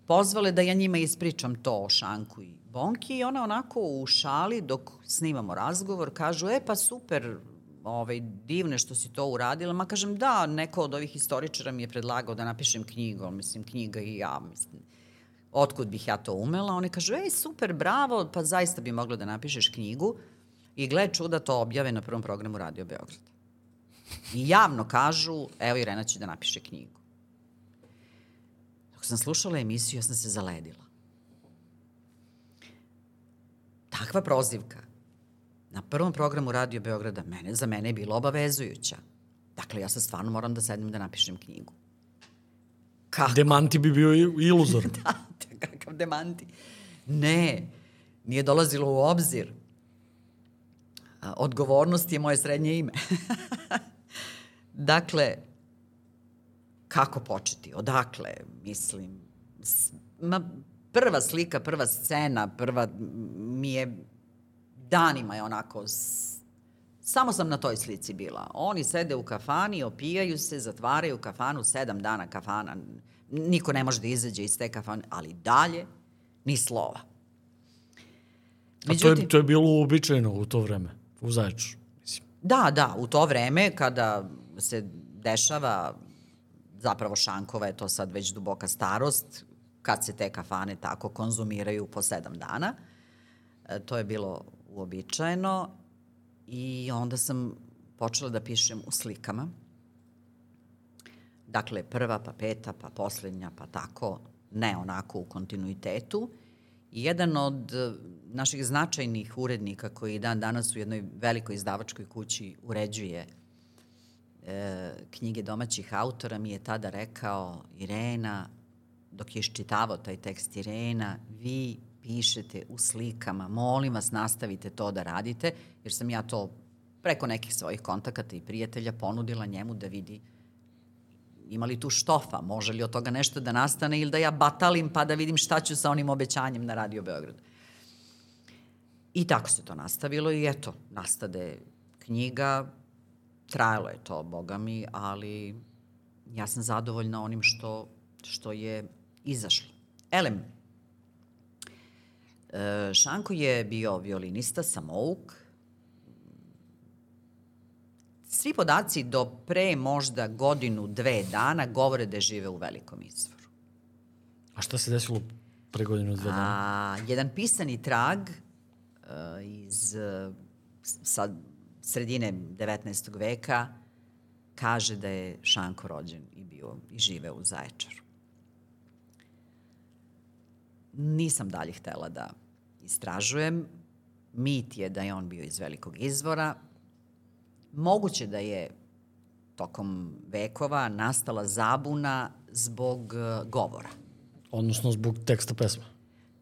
pozvale da ja njima ispričam to o Šanku i Bonki i ona onako u šali dok snimamo razgovor kažu, e pa super, ovaj, divne što si to uradila, ma kažem da, neko od ovih istoričara mi je predlagao da napišem knjigu, mislim knjiga i ja, mislim otkud bih ja to umela. Oni kažu, ej, super, bravo, pa zaista bi mogla da napišeš knjigu i gle čuda to objave na prvom programu Radio Beograd. I javno kažu, evo Irena će da napiše knjigu. Dok sam slušala emisiju, ja sam se zaledila. Takva prozivka na prvom programu Radio Beograda mene, za mene je bila obavezujuća. Dakle, ja sad stvarno moram da sednem da napišem knjigu. Kako? Demanti bi bio iluzor. da, kakav demanti. Ne, nije dolazilo u obzir. Odgovornost je moje srednje ime. dakle, kako početi? Odakle? Mislim, ma, prva slika, prva scena, prva mi je danima je onako Samo sam na toj slici bila. Oni sede u kafani, opijaju se, zatvaraju kafanu, sedam dana kafana niko ne može da izađe iz te kafane, ali dalje ni slova. Međutim, A to je, to je bilo uobičajeno u to vreme, u Zaječu, mislim. Da, da, u to vreme kada se dešava zapravo Šankova je to sad već duboka starost, kad se te kafane tako konzumiraju po sedam dana. E, to je bilo uobičajeno i onda sam počela da pišem u slikama Dakle, prva, pa peta, pa poslednja, pa tako, ne onako u kontinuitetu. I jedan od e, naših značajnih urednika koji dan danas u jednoj velikoj izdavačkoj kući uređuje e, knjige domaćih autora mi je tada rekao Irena, dok je iščitavao taj tekst Irena, vi pišete u slikama, molim vas nastavite to da radite, jer sam ja to preko nekih svojih kontakata i prijatelja ponudila njemu da vidi ima li tu štofa, može li od toga nešto da nastane ili da ja batalim pa da vidim šta ću sa onim obećanjem na Radio Beograd. I tako se to nastavilo i eto, nastade knjiga, trajalo je to, boga mi, ali ja sam zadovoljna onim što, što je izašlo. Elem, Šanko je bio violinista, samouk, Svi podaci do pre možda godinu, dve dana govore da je žive u velikom izvoru. A šta se desilo pre godinu, dve dana? A, jedan pisani trag uh, iz uh, sa sredine 19. veka kaže da je Šanko rođen i bio i žive u Zaječaru. Nisam dalje htela da istražujem. Mit je da je on bio iz velikog izvora, Moguće da je tokom vekova nastala zabuna zbog e, govora. Odnosno zbog teksta pesma?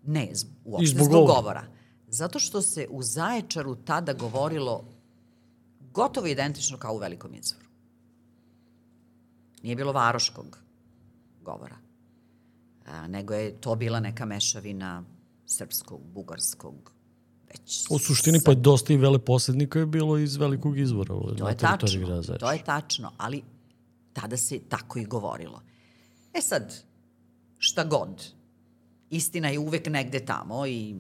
Ne, uopšte zbog, zbog govora. govora. Zato što se u Zaječaru tada govorilo gotovo identično kao u Velikom izvoru. Nije bilo varoškog govora, a, nego je to bila neka mešavina srpskog, bugarskog, već... U suštini pa dosta i veleposednika je bilo iz velikog izvora to je tačno, grada. To je tačno, ali tada se tako i govorilo. E sad, šta god, istina je uvek negde tamo i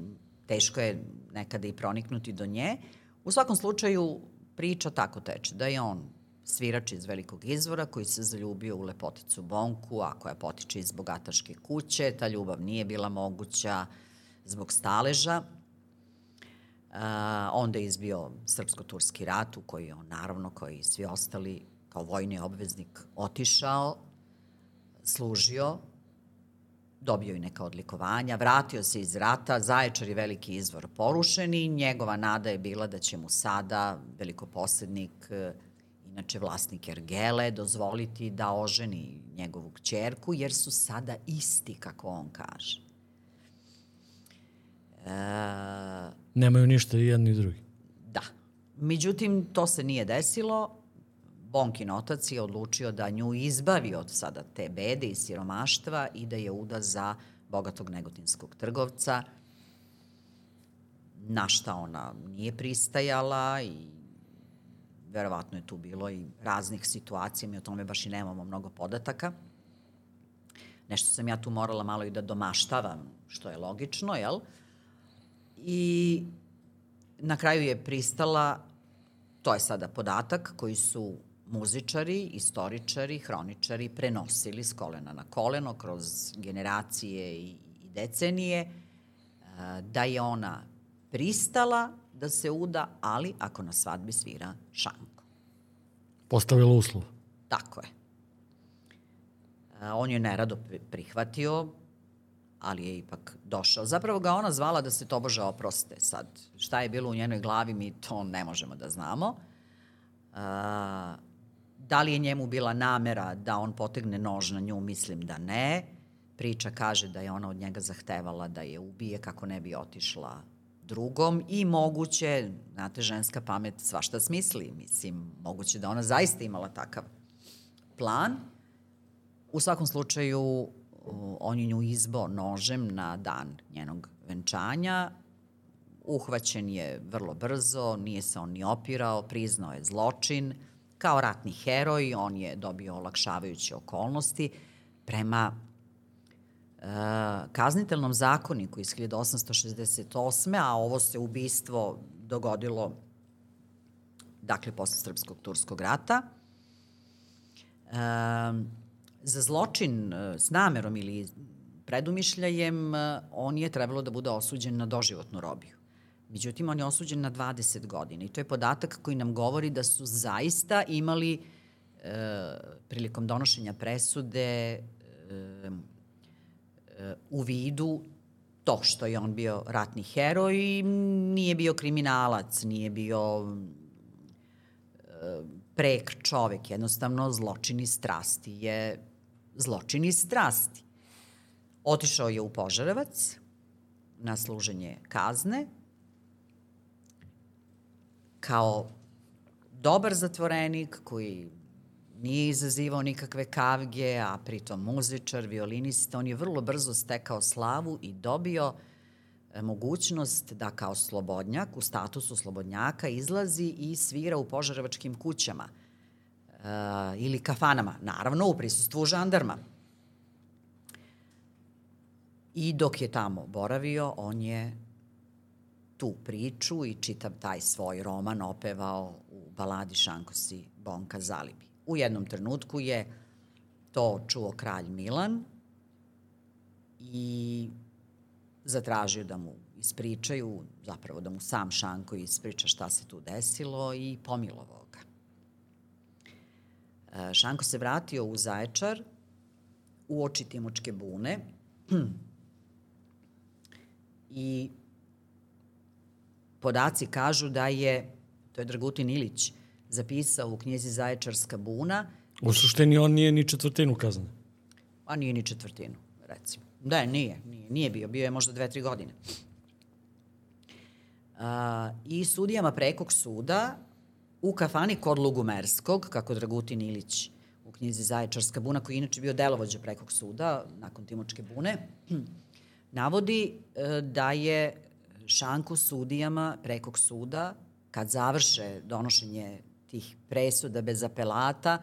teško je nekada i proniknuti do nje. U svakom slučaju, priča tako teče, da je on svirač iz velikog izvora koji se zaljubio u lepoticu Bonku, a koja potiče iz bogataške kuće. Ta ljubav nije bila moguća zbog staleža. Uh, onda je izbio Srpsko-Turski rat u koji je on naravno, kao i svi ostali, kao vojni obveznik otišao, služio, dobio i neka odlikovanja, vratio se iz rata, Zaječar je veliki izvor porušen i njegova nada je bila da će mu sada velikoposednik, inače vlasnik Ergele, dozvoliti da oženi njegovu kćerku, jer su sada isti, kako on kaže. E... Nemaju ništa i jedni i drugi. Da. Međutim, to se nije desilo. Bonkin otac je odlučio da nju izbavi od sada te bede i siromaštva i da je uda za bogatog negotinskog trgovca, na šta ona nije pristajala i verovatno je tu bilo i raznih situacija, mi o tome baš i nemamo mnogo podataka. Nešto sam ja tu morala malo i da domaštavam, što je logično, jel? I na kraju je pristala, to je sada podatak koji su muzičari, istoričari, hroničari prenosili s kolena na koleno kroz generacije i, i decenije, da je ona pristala da se uda, ali ako na svadbi svira šanko. Postavila uslov. Tako je. On je nerado prihvatio, ali je ipak došao. Zapravo ga ona zvala da se tobože oproste. Sad, šta je bilo u njenoj glavi, mi to ne možemo da znamo. Da li je njemu bila namera da on potegne nož na nju, mislim da ne. Priča kaže da je ona od njega zahtevala da je ubije kako ne bi otišla drugom i moguće, znate, ženska pamet svašta smisli. Mislim, moguće da ona zaista imala takav plan. U svakom slučaju, on je nju izbo nožem na dan njenog venčanja. Uhvaćen je vrlo brzo, nije se on ni opirao, priznao je zločin – Kao ratni heroj, on je dobio olakšavajuće okolnosti prema e, kaznitelnom zakoniku iz 1868. a ovo se ubistvo dogodilo dakle posle Srpskog-Turskog rata. E, za zločin e, s namerom ili predumišljajem e, on je trebalo da bude osuđen na doživotnu robiju. Međutim, on je osuđen na 20 godina i to je podatak koji nam govori da su zaista imali e, prilikom donošenja presude e, e, u vidu to što je on bio ratni heroj, nije bio kriminalac, nije bio prek čovek, jednostavno zločin iz strasti je zločin iz strasti. Otišao je u Požarevac na služenje kazne, kao dobar zatvorenik koji nije izazivao nikakve kavge, a pritom muzičar, violinista, on je vrlo brzo stekao slavu i dobio e, mogućnost da kao slobodnjak, u statusu slobodnjaka, izlazi i svira u požarevačkim kućama e, ili kafanama, naravno u prisustvu žandarma. I dok je tamo boravio, on je tu priču i čitav taj svoj roman opevao u baladi Šankosi Bonka Zalibi. U jednom trenutku je to čuo kralj Milan i zatražio da mu ispričaju, zapravo da mu sam Šanko ispriča šta se tu desilo i pomilovao Šanko se vratio u Zaječar u oči Timočke bune i podaci kažu da je, to je Dragutin Ilić, zapisao u knjizi Zaječarska buna. U suštini on nije ni četvrtinu kazne. A nije ni četvrtinu, recimo. Da, nije, nije, nije bio, bio je možda dve, tri godine. A, I sudijama prekog suda u kafani kod Lugumerskog, kako Dragutin Ilić u knjizi Zaječarska buna, koji je inače bio delovođa prekog suda nakon Timočke bune, navodi e, da je šanku sudijama prekog suda, kad završe donošenje tih presuda bez apelata,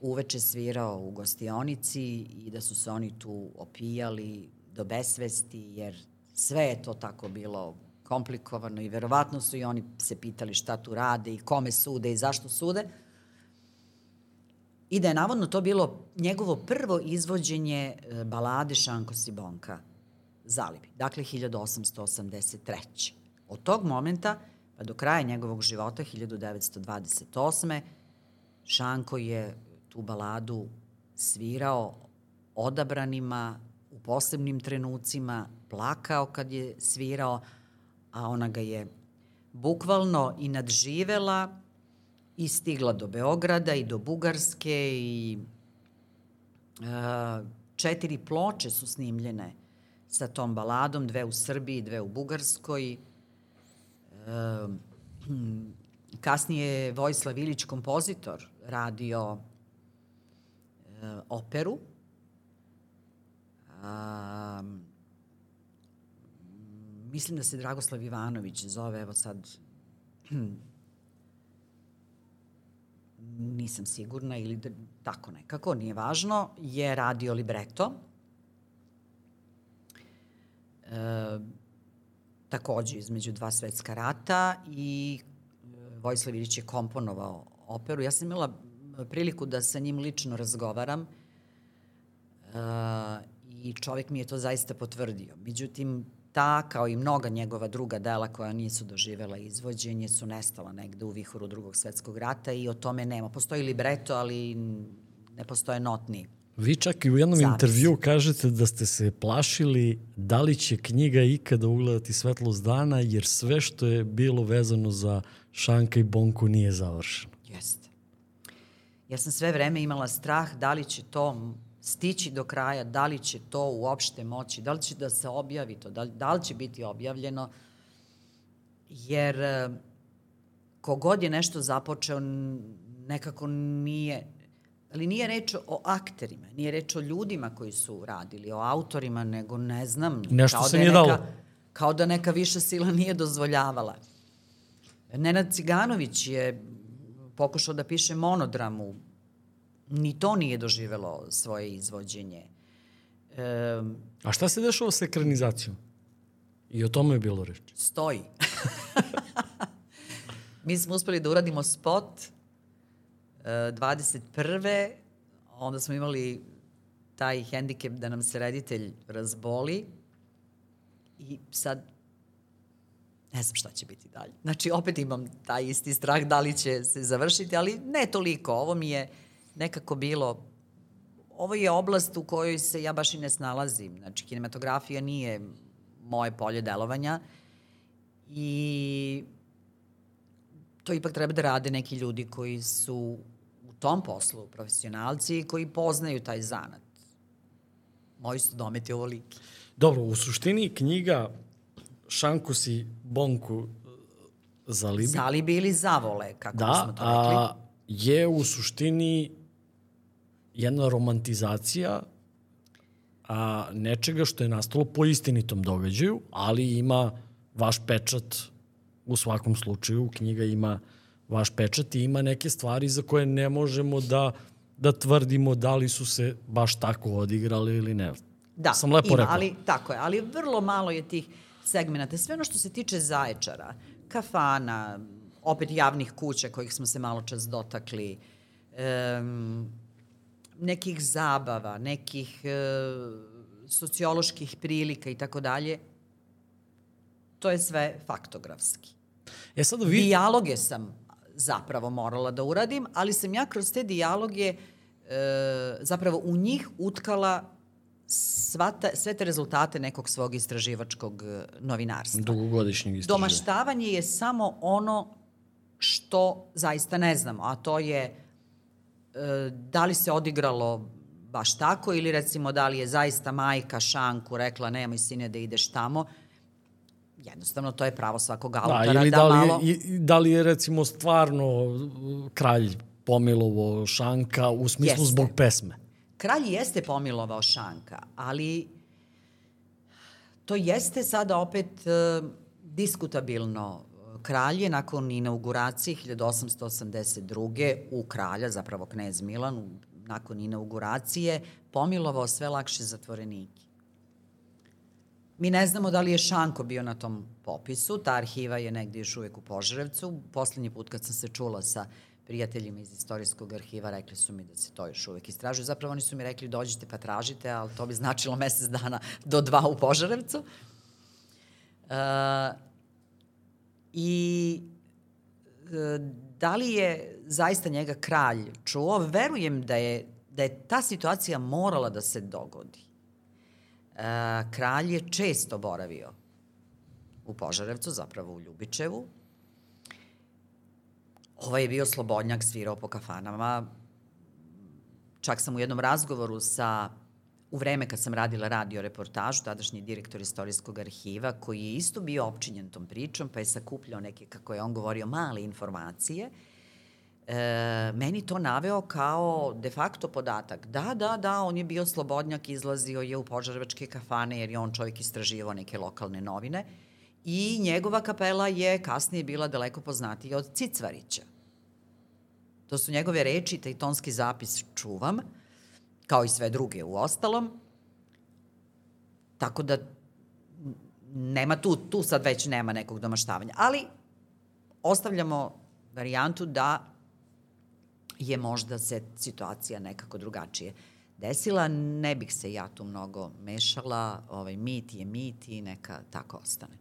uveče svirao u gostionici i da su se oni tu opijali do besvesti, jer sve je to tako bilo komplikovano i verovatno su i oni se pitali šta tu rade i kome sude i zašto sude. I da je navodno to bilo njegovo prvo izvođenje e, balade Šanko Sibonka Zalibi, dakle 1883. Od tog momenta pa do kraja njegovog života 1928. Šanko je tu baladu svirao odabranima u posebnim trenucima, plakao kad je svirao, a ona ga je bukvalno i nadživela i stigla do Beograda i do Bugarske i uh, četiri ploče su snimljene sa tom baladom, dve u Srbiji, dve u Bugarskoj. Uh, kasnije je Vojislav Ilić, kompozitor, radio uh, operu. Um, mislim da se Dragoslav Ivanović zove, evo sad nisam sigurna ili da, tako nekako, nije važno, je radio libreto. E, takođe između dva svetska rata i e, Vojislav Ilić je komponovao operu. Ja sam imala priliku da sa njim lično razgovaram e, i čovek mi je to zaista potvrdio. Međutim, ta, kao i mnoga njegova druga dela koja nisu doživela izvođenje, su nestala negde u vihoru drugog svetskog rata i o tome nema. Postoji libreto, ali ne postoje notni Vi čak i u jednom Zavis. intervju kažete da ste se plašili da li će knjiga ikada ugledati svetlost dana, jer sve što je bilo vezano za Šanka i Bonku nije završeno. Jeste. Ja sam sve vreme imala strah da li će to stići do kraja, da li će to uopšte moći, da li će da se objavi to, da li, da li će biti objavljeno, jer e, kogod je nešto započeo nekako nije, ali nije reč o akterima, nije reč o ljudima koji su radili, o autorima, nego ne znam. Nešto se da nije neka, dalo. Kao da neka viša sila nije dozvoljavala. Nenad Ciganović je pokušao da piše monodramu ni to nije doživelo svoje izvođenje. E, A šta se dešava sa ekranizacijom? I o tome je bilo reči. Stoji. Mi smo uspeli da uradimo spot e, 21. Onda smo imali taj hendikep da nam se reditelj razboli i sad ne znam šta će biti dalje. Znači, opet imam taj isti strah da li će se završiti, ali ne toliko. Ovo mi je nekako bilo ovo je oblast u kojoj se ja baš i ne snalazim. Znači, kinematografija nije moje polje delovanja i to ipak treba da rade neki ljudi koji su u tom poslu profesionalci i koji poznaju taj zanat. Moji su dometi ovoliki. Dobro, u suštini knjiga Šankus i Bonku Zalibi. Zalibi ili Zavole, kako da, smo to rekli. A, je u suštini jedna romantizacija a, nečega što je nastalo po istinitom događaju, ali ima vaš pečat u svakom slučaju. Knjiga ima vaš pečat i ima neke stvari za koje ne možemo da, da tvrdimo da li su se baš tako odigrali ili ne. Da, Sam lepo ima, rekao. ali tako je, ali vrlo malo je tih segmenta. Sve ono što se tiče zaječara, kafana, opet javnih kuća kojih smo se malo čas dotakli, um, nekih zabava, nekih e, socioloških prilika i tako dalje, to je sve faktografski. E sad vi... Dijaloge sam zapravo morala da uradim, ali sam ja kroz te dijaloge e, zapravo u njih utkala sva ta, sve te rezultate nekog svog istraživačkog e, novinarstva. Dugogodišnjeg istraživača. Domaštavanje je samo ono što zaista ne znamo, a to je da li se odigralo baš tako ili recimo da li je zaista majka Šanku rekla nemoj sine da ideš tamo. Jednostavno to je pravo svakog autora da, ili da, da, li malo... je, da li je recimo stvarno uh, kralj pomilovo Šanka u smislu Jeste. zbog pesme? Kralj jeste pomilovao Šanka, ali to jeste sada opet uh, diskutabilno. Kralj je nakon inauguracije 1882. u kralja, zapravo knez Milan, nakon inauguracije, pomilovao sve lakše zatvorenike. Mi ne znamo da li je Šanko bio na tom popisu, ta arhiva je negde još uvek u Požarevcu. Poslednji put kad sam se čula sa prijateljima iz istorijskog arhiva, rekli su mi da se to još uvek istražuje. Zapravo oni su mi rekli dođite pa tražite, ali to bi značilo mesec dana do dva u Požarevcu. Uh, I uh, da li je zaista njega kralj čuo? Verujem da je, da je ta situacija morala da se dogodi. Uh, kralj je često boravio u Požarevcu, zapravo u Ljubičevu, Ovaj je bio slobodnjak, svirao po kafanama. Čak sam u jednom razgovoru sa u vreme kad sam radila radio reportažu, tadašnji direktor istorijskog arhiva, koji je isto bio opčinjen tom pričom, pa je sakupljao neke, kako je on govorio, male informacije, e, meni to naveo kao de facto podatak. Da, da, da, on je bio slobodnjak, izlazio je u požarevačke kafane, jer je on čovjek istraživao neke lokalne novine i njegova kapela je kasnije bila daleko poznatija od Cicvarića. To su njegove reči, taj tonski zapis čuvam, kao i sve druge u ostalom. Tako da nema tu, tu sad već nema nekog domaštavanja. Ali ostavljamo varijantu da je možda se situacija nekako drugačije desila. Ne bih se ja tu mnogo mešala. Ovaj mit je mit i neka tako ostane.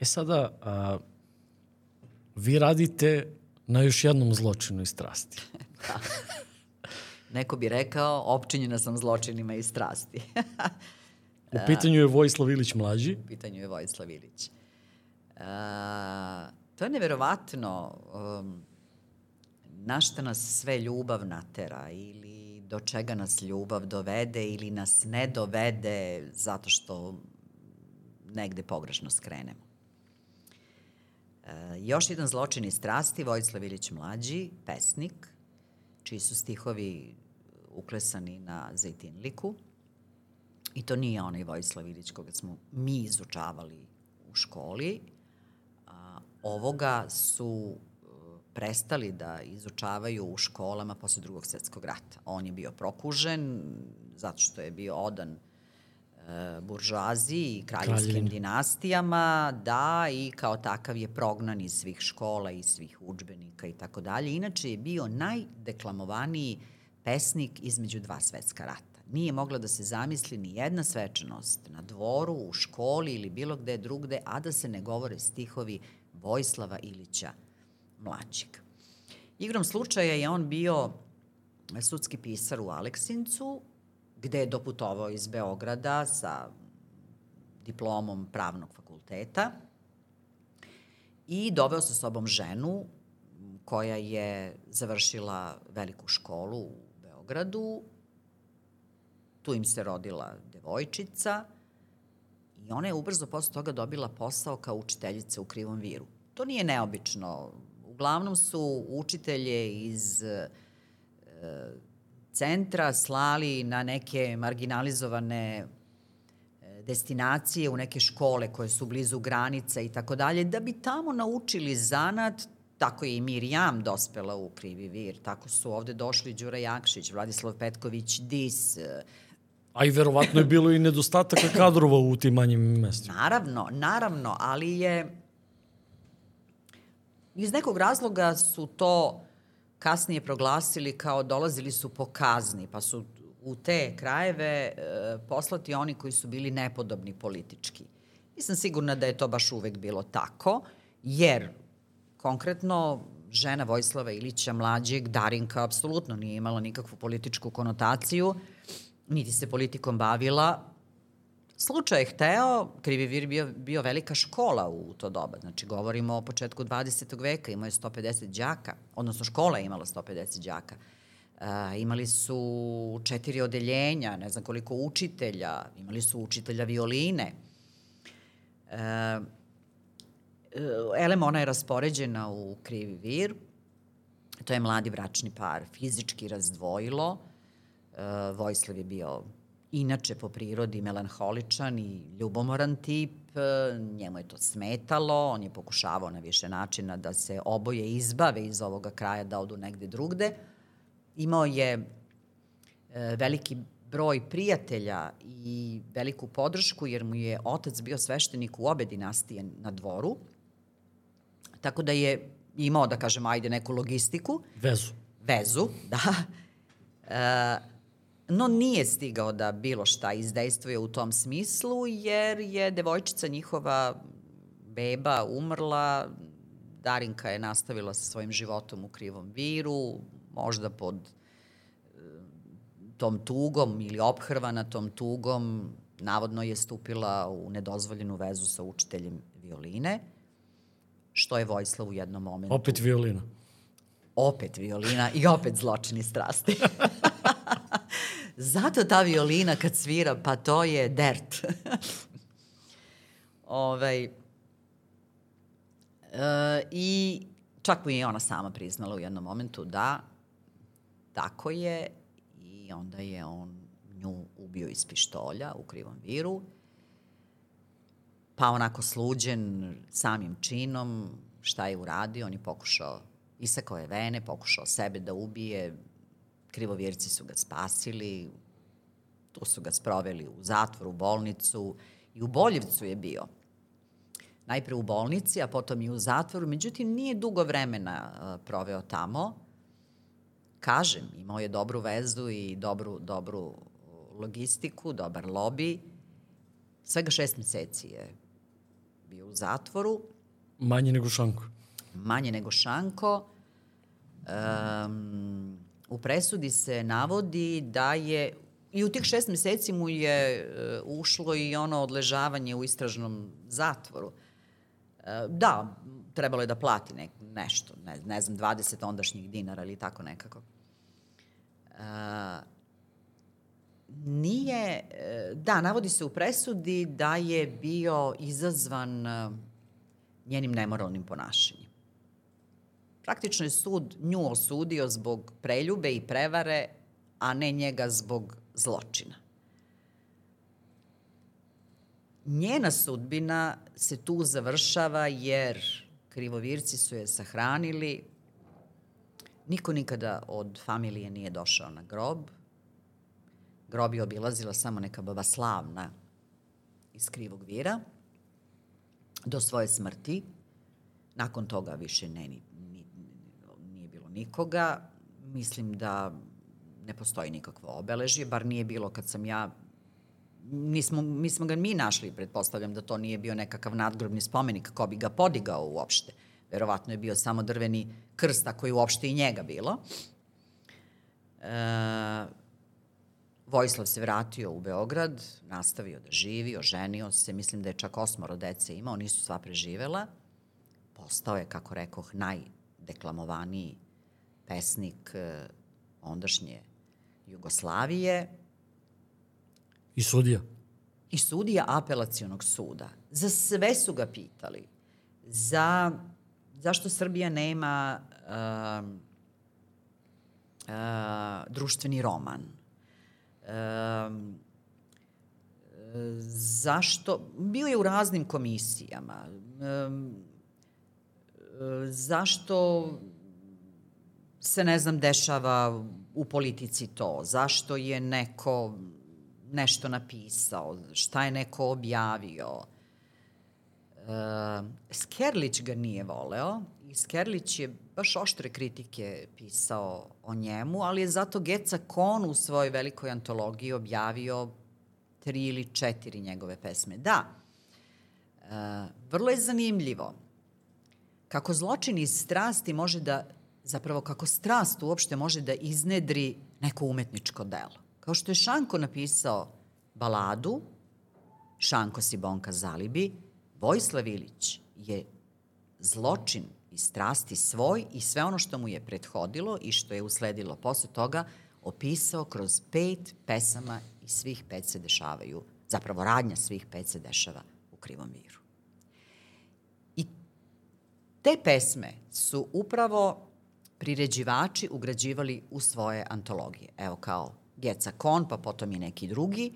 E sada, a, vi radite na još jednom zločinu i strasti. da. Neko bi rekao, opčinjena sam zločinima i strasti. U pitanju je Vojislav Ilić mlađi. U pitanju je Vojislav Ilić. Uh, to je neverovatno um, na šta nas sve ljubav natera ili do čega nas ljubav dovede ili nas ne dovede zato što negde pogrešno skrenemo. E, još jedan zločin iz strasti, Vojislav Ilić Mlađi, pesnik, čiji su stihovi uklesani na Zejtinliku. I to nije onaj Vojislav Ilić koga smo mi izučavali u školi. A, ovoga su e, prestali da izučavaju u školama posle drugog svetskog rata. On je bio prokužen zato što je bio odan E, buržuaziji i kraljevskim Kraljevin. dinastijama, da, i kao takav je prognan iz svih škola i svih učbenika i tako dalje. Inače je bio najdeklamovaniji pesnik između dva svetska rata. Nije mogla da se zamisli ni jedna svečanost na dvoru, u školi ili bilo gde drugde, a da se ne govore stihovi Vojislava Ilića mlađeg. Igrom slučaja je on bio sudski pisar u Aleksincu, gde je doputovao iz Beograda sa diplomom pravnog fakulteta i doveo sa sobom ženu koja je završila veliku školu u Beogradu. Tu im se rodila devojčica i ona je ubrzo posle toga dobila posao kao učiteljica u Krivom viru. To nije neobično. Uglavnom su učitelje iz e, centra slali na neke marginalizovane e, destinacije, u neke škole koje su blizu granica i tako dalje, da bi tamo naučili zanat, tako je i Mirjam dospela u Krivi vir, tako su ovde došli Đura Jakšić, Vladislav Petković, Dis, e, A i verovatno je bilo i nedostataka kadrova u tim manjim mestima. Naravno, naravno, ali je iz nekog razloga su to kasnije proglasili kao dolazili su po kazni, pa su u te krajeve e, poslati oni koji su bili nepodobni politički. Nisam sigurna da je to baš uvek bilo tako, jer konkretno žena Vojslava Ilića mlađeg, Darinka, apsolutno nije imala nikakvu političku konotaciju, niti se politikom bavila, Slučaj je hteo, Krivi vir bio, bio velika škola u to doba, znači govorimo o početku 20. veka, imao je 150 đaka, odnosno škola je imala 150 đaka. Uh, imali su četiri odeljenja, ne znam koliko učitelja, imali su učitelja violine. Uh, Elem, ona je raspoređena u Krivi vir, to je mladi bračni par, fizički razdvojilo, uh, Vojslav je bio inače po prirodi melanholičan i ljubomoran tip, njemu je to smetalo, on je pokušavao na više načina da se oboje izbave iz ovoga kraja, da odu negde drugde. Imao je veliki broj prijatelja i veliku podršku, jer mu je otac bio sveštenik u obe dinastije na dvoru, tako da je imao, da kažem, ajde, neku logistiku. Vezu. Vezu, da. E, no nije stigao da bilo šta izdejstvuje u tom smislu, jer je devojčica njihova beba umrla, Darinka je nastavila sa svojim životom u krivom viru, možda pod e, tom tugom ili ophrvana tom tugom, navodno je stupila u nedozvoljenu vezu sa učiteljem violine, što je Vojslav u jednom momentu... Opet violina. Opet violina i opet zločini strasti. Zato ta violina kad svira, pa to je dert. ovaj, e, I čak mu je ona sama priznala u jednom momentu da tako je i onda je on nju ubio iz pištolja u krivom viru. Pa onako sluđen samim činom, šta je uradio, on je pokušao, isekao je vene, pokušao sebe da ubije, krivovjerci su ga spasili, tu su ga sproveli u zatvor, u bolnicu i u Boljevcu je bio. Najpre u bolnici, a potom i u zatvoru. Međutim, nije dugo vremena proveo tamo. Kažem, imao je dobru vezu i dobru, dobru logistiku, dobar lobi. Svega šest meseci je bio u zatvoru. Manje nego Šanko. Manje nego Šanko. Um, U presudi se navodi da je I u tih šest meseci mu je uh, ušlo i ono odležavanje u istražnom zatvoru. Uh, da, trebalo je da plati ne, nešto, ne, ne znam, 20 ondašnjih dinara ili tako nekako. Nije, da, navodi se u presudi da je bio izazvan njenim nemoralnim ponašanjem. Praktično je sud nju osudio zbog preljube i prevare, a ne njega zbog zločina. Njena sudbina se tu završava jer krivovirci su je sahranili, niko nikada od familije nije došao na grob, grob je obilazila samo neka baba slavna iz Krivog vira, do svoje smrti, nakon toga više ne, ni, nije bilo nikoga, mislim da ne postoji nikakvo obeležje, bar nije bilo kad sam ja nismo, mi smo ga mi našli, pretpostavljam da to nije bio nekakav nadgrobni spomenik, ko bi ga podigao uopšte. Verovatno je bio samo drveni krst, ako je uopšte i njega bilo. E, Vojislav se vratio u Beograd, nastavio da živi, oženio se, mislim da je čak osmoro dece imao, nisu sva preživela. Postao je, kako rekoh, najdeklamovaniji pesnik e, ondašnje Jugoslavije. I sudija. I sudija apelacionog suda. Za sve su ga pitali. Za zašto Srbija nema uh, uh, društveni roman. Uh, zašto, bio je u raznim komisijama, um, zašto se, ne znam, dešava u politici to, zašto je neko nešto napisao, šta je neko objavio. E, Skerlić ga nije voleo i Skerlić je baš oštre kritike pisao o njemu, ali je zato Geca Kon u svojoj velikoj antologiji objavio tri ili četiri njegove pesme. Da, e, vrlo je zanimljivo kako zločin iz strasti može da zapravo kako strast uopšte može da iznedri neko umetničko delo. Kao što je Šanko napisao baladu, Šanko Sibonka Zalibi, Vojislav Ilić je zločin i strasti svoj i sve ono što mu je prethodilo i što je usledilo posle toga opisao kroz pet pesama i svih pet se dešavaju, zapravo radnja svih pet se dešava u Krivom miru. I te pesme su upravo priređivači ugrađivali u svoje antologije. Evo kao Geca Kon, pa potom i neki drugi.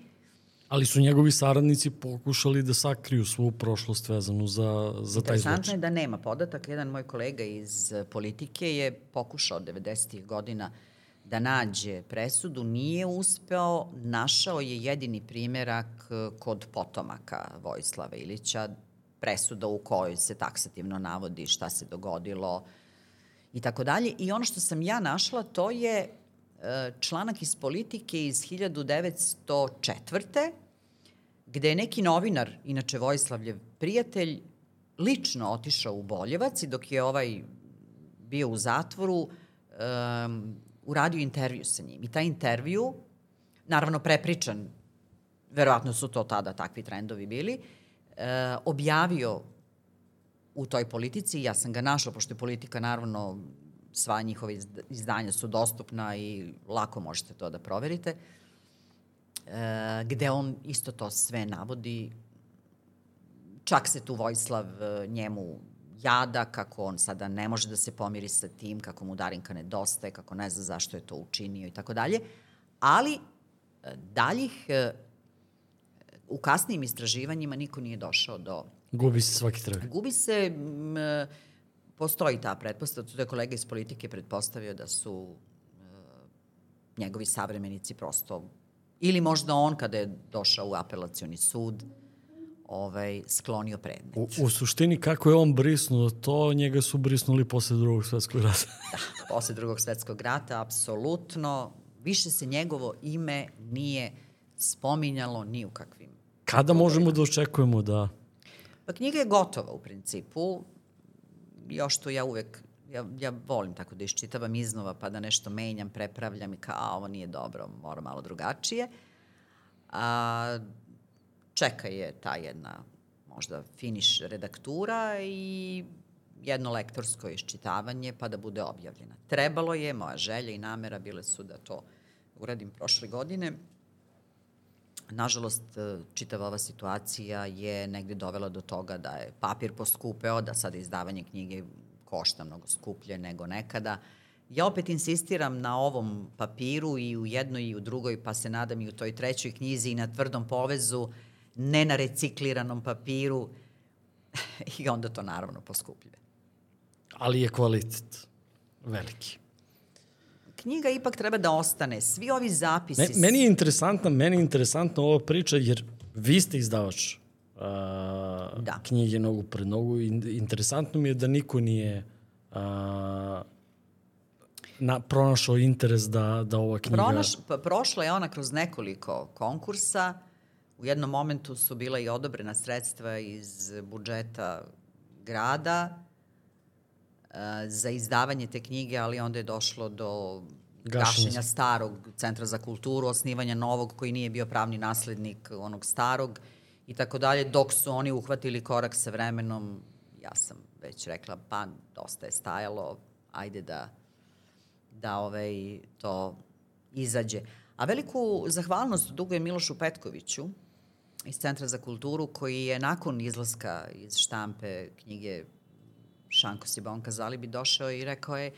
Ali su njegovi saradnici pokušali da sakriju svu prošlost vezanu za, za taj zločin. Interesantno je da nema podataka. Jedan moj kolega iz politike je pokušao 90. godina da nađe presudu, nije uspeo, našao je jedini primerak kod potomaka Vojislava Ilića, presuda u kojoj se taksativno navodi šta se dogodilo i tako dalje. I ono što sam ja našla, to je e, članak iz politike iz 1904. gde je neki novinar, inače Vojslavljev prijatelj, lično otišao u Boljevac i dok je ovaj bio u zatvoru, um, uradio intervju sa njim. I taj intervju, naravno prepričan, verovatno su to tada takvi trendovi bili, e, objavio u toj politici. Ja sam ga našla, pošto je politika, naravno, sva njihova izdanja su dostupna i lako možete to da proverite, e, gde on isto to sve navodi. Čak se tu Vojslav e, njemu jada, kako on sada ne može da se pomiri sa tim, kako mu Darinka nedostaje, kako ne zna zašto je to učinio i tako dalje. Ali e, daljih e, u kasnijim istraživanjima niko nije došao do... Gubi se svaki trag. Gubi se, m, postoji ta pretpostavka, to je kolega iz politike pretpostavio da su e, njegovi savremenici prosto, ili možda on kada je došao u apelacioni sud, ovaj, sklonio predmet. U, u suštini, kako je on brisnuo to, njega su brisnuli posle drugog svetskog rata. da, posle drugog svetskog rata, apsolutno. Više se njegovo ime nije spominjalo ni u kakvim Kada možemo da očekujemo da... Pa knjiga je gotova u principu. Još to ja uvek, ja, ja volim tako da iščitavam iznova pa da nešto menjam, prepravljam i kao, a ovo nije dobro, mora malo drugačije. A, čeka je ta jedna možda finiš redaktura i jedno lektorsko iščitavanje pa da bude objavljena. Trebalo je, moja želja i namera bile su da to uradim prošle godine, Nažalost, e, čitava ova situacija je negde dovela do toga da je papir poskupeo, da sada izdavanje knjige košta mnogo skuplje nego nekada. Ja opet insistiram na ovom papiru i u jednoj i u drugoj, pa se nadam i u toj trećoj knjizi i na tvrdom povezu, ne na recikliranom papiru i onda to naravno poskupljuje. Ali je kvalitet veliki knjiga ipak treba da ostane. Svi ovi zapisi... Me, meni je interesantna, meni je interesantna ova priča jer vi ste izdavač uh, da. knjige Nogu pred nogu. Interesantno mi je da niko nije uh, na, pronašao interes da, da ova knjiga... Pronaš, pa, prošla je ona kroz nekoliko konkursa. U jednom momentu su bila i odobrena sredstva iz budžeta grada za izdavanje te knjige, ali onda je došlo do gašenja starog centra za kulturu, osnivanja novog koji nije bio pravni naslednik onog starog i tako dalje. Dok su oni uhvatili korak sa vremenom, ja sam već rekla, pa dosta je stajalo, ajde da, da ovaj, to izađe. A veliku zahvalnost duguje Milošu Petkoviću iz Centra za kulturu koji je nakon izlaska iz štampe knjige Šanko Sibonka Zalibi došao i rekao je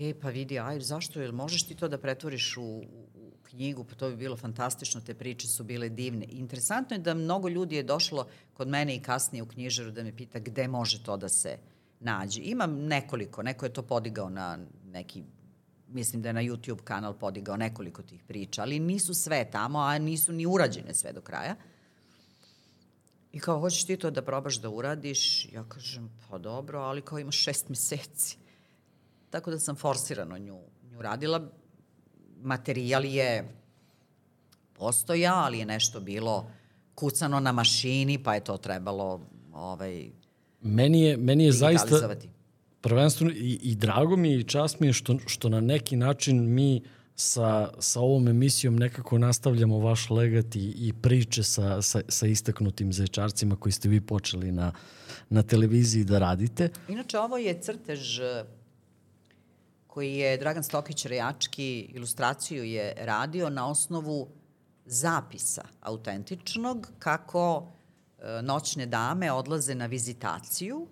e, pa vidi, aj, zašto, jel možeš ti to da pretvoriš u, u knjigu, pa to bi bilo fantastično, te priče su bile divne. Interesantno je da mnogo ljudi je došlo kod mene i kasnije u knjižaru da me pita gde može to da se nađe. Imam nekoliko, neko je to podigao na neki mislim da je na YouTube kanal podigao nekoliko tih priča, ali nisu sve tamo, a nisu ni urađene sve do kraja. I kao, hoćeš ti to da probaš da uradiš? Ja kažem, pa dobro, ali kao imaš šest meseci. Tako da sam forsirano nju, nju radila. Materijal je postoja, ali je nešto bilo kucano na mašini, pa je to trebalo ovaj, meni je, meni je zaista prvenstveno i, i drago mi je i čast mi je što, što na neki način mi uh, sa, sa ovom emisijom nekako nastavljamo vaš legat i, i priče sa, sa, sa istaknutim zaječarcima koji ste vi počeli na, na televiziji da radite. Inače, ovo je crtež eh, koji je Dragan Stokić Rejački ilustraciju je radio na osnovu zapisa autentičnog kako e, noćne dame odlaze na vizitaciju,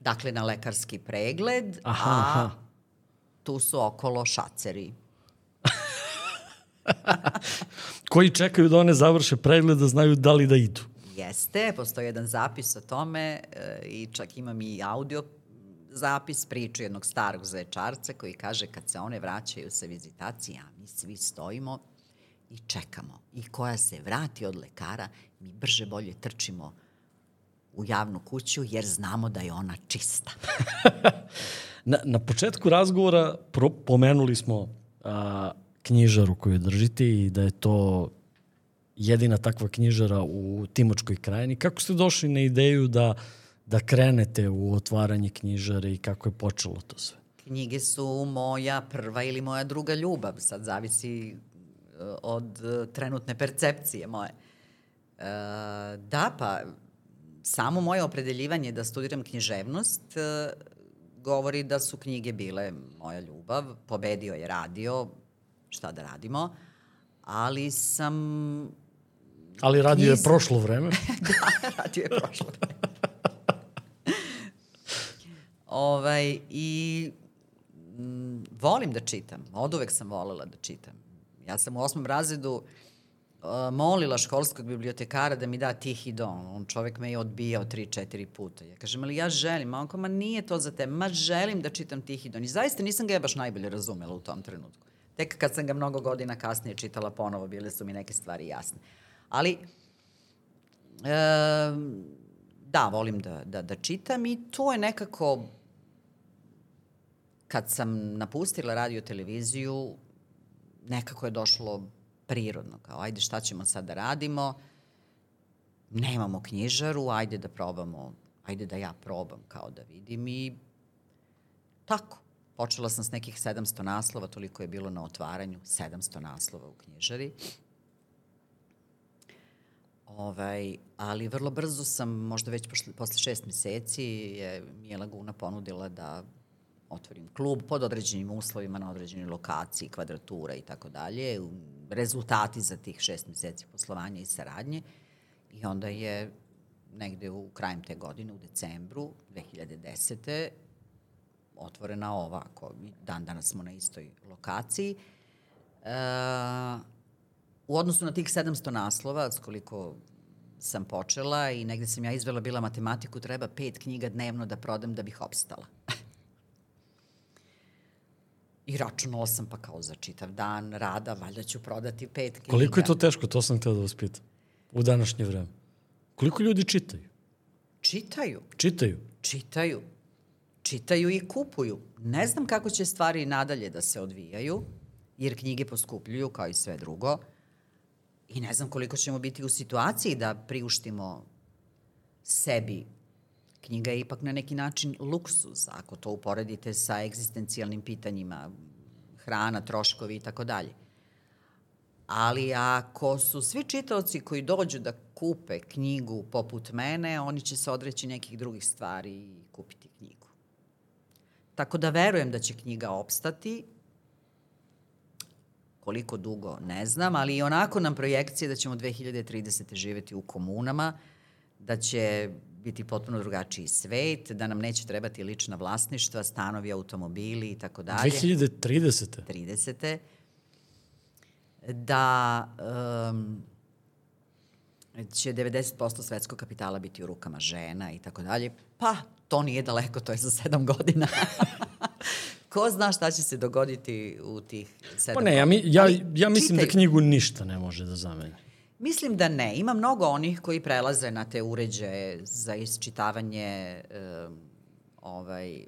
dakle na lekarski pregled, aha, a aha tu su okolo šaceri. Koji čekaju da one završe pregled da znaju da li da idu. Jeste, postoji jedan zapis o tome e, i čak imam i audio zapis priču jednog starog zaječarca koji kaže kad se one vraćaju sa vizitacija, mi svi stojimo i čekamo. I koja se vrati od lekara, mi brže bolje trčimo u javnu kuću jer znamo da je ona čista. na, na početku razgovora pro, pomenuli smo a, knjižaru koju držite i da je to jedina takva knjižara u Timočkoj krajini. Kako ste došli na ideju da, da krenete u otvaranje knjižare i kako je počelo to sve? Knjige su moja prva ili moja druga ljubav. Sad zavisi uh, od uh, trenutne percepcije moje. Uh, da, pa samo moje opredeljivanje da studiram književnost govori da su knjige bile moja ljubav. Pobedio je radio, šta da radimo, ali sam Ali radio knjiz... je prošlo vreme. da, radio je prošlo vreme. ovaj, I m, mm, volim da čitam. Od uvek sam volela da čitam. Ja sam u osmom razredu uh, molila školskog bibliotekara da mi da tihi dom. On čovek me je odbijao tri, četiri puta. Ja kažem, ali ja želim. A on kao, ma nije to za te. Ma želim da čitam tihi dom. I zaista nisam ga ja baš najbolje razumela u tom trenutku. Tek kad sam ga mnogo godina kasnije čitala ponovo, bile su mi neke stvari jasne. Ali, e, da, volim da, da, da čitam i to je nekako, kad sam napustila radio televiziju, nekako je došlo prirodno, kao ajde šta ćemo sad da radimo, nemamo knjižaru, ajde da probamo, ajde da ja probam kao da vidim i tako. Počela sam s nekih 700 naslova, toliko je bilo na otvaranju, 700 naslova u knjižari. Ovaj, ali vrlo brzo sam, možda već posle, posle šest meseci, je Mijela Guna ponudila da otvorim klub pod određenim uslovima na određenoj lokaciji, kvadratura i tako dalje. Rezultati za tih šest meseci poslovanja i saradnje. I onda je negde u krajem te godine, u decembru 2010. otvorena ova, ako dan danas smo na istoj lokaciji. E, u odnosu na tih 700 naslova, s koliko sam počela i negde sam ja izvela bila matematiku, treba pet knjiga dnevno da prodam da bih opstala. I računala sam pa kao za čitav dan rada, valjda ću prodati pet knjiga. Koliko je to teško, to sam htela da vas pitam, u današnje vreme. Koliko ljudi čitaju? Čitaju. Čitaju? Čitaju. Čitaju i kupuju. Ne znam kako će stvari nadalje da se odvijaju, jer knjige poskupljuju kao i sve drugo. I ne znam koliko ćemo biti u situaciji da priuštimo sebi. Knjiga je ipak na neki način luksuz, ako to uporedite sa egzistencijalnim pitanjima, hrana, troškovi i tako dalje. Ali ako su svi čitaoci koji dođu da kupe knjigu poput mene, oni će se odreći nekih drugih stvari i kupiti knjigu. Tako da verujem da će knjiga opstati, Koliko dugo, ne znam, ali i onako nam projekcije da ćemo 2030. živeti u komunama, da će biti potpuno drugačiji svet, da nam neće trebati lična vlasništva, stanovi, automobili i tako dalje. 2030. 30. Da um, će 90% svetskog kapitala biti u rukama žena i tako dalje. Pa, to nije daleko, to je za sedam godina. ko zna šta će se dogoditi u tih sedam Pa ne, ja, mi, ja, ja mislim da čitaj. da knjigu ništa ne može da zameni. Mislim da ne. Ima mnogo onih koji prelaze na te uređaje za isčitavanje um, ovaj,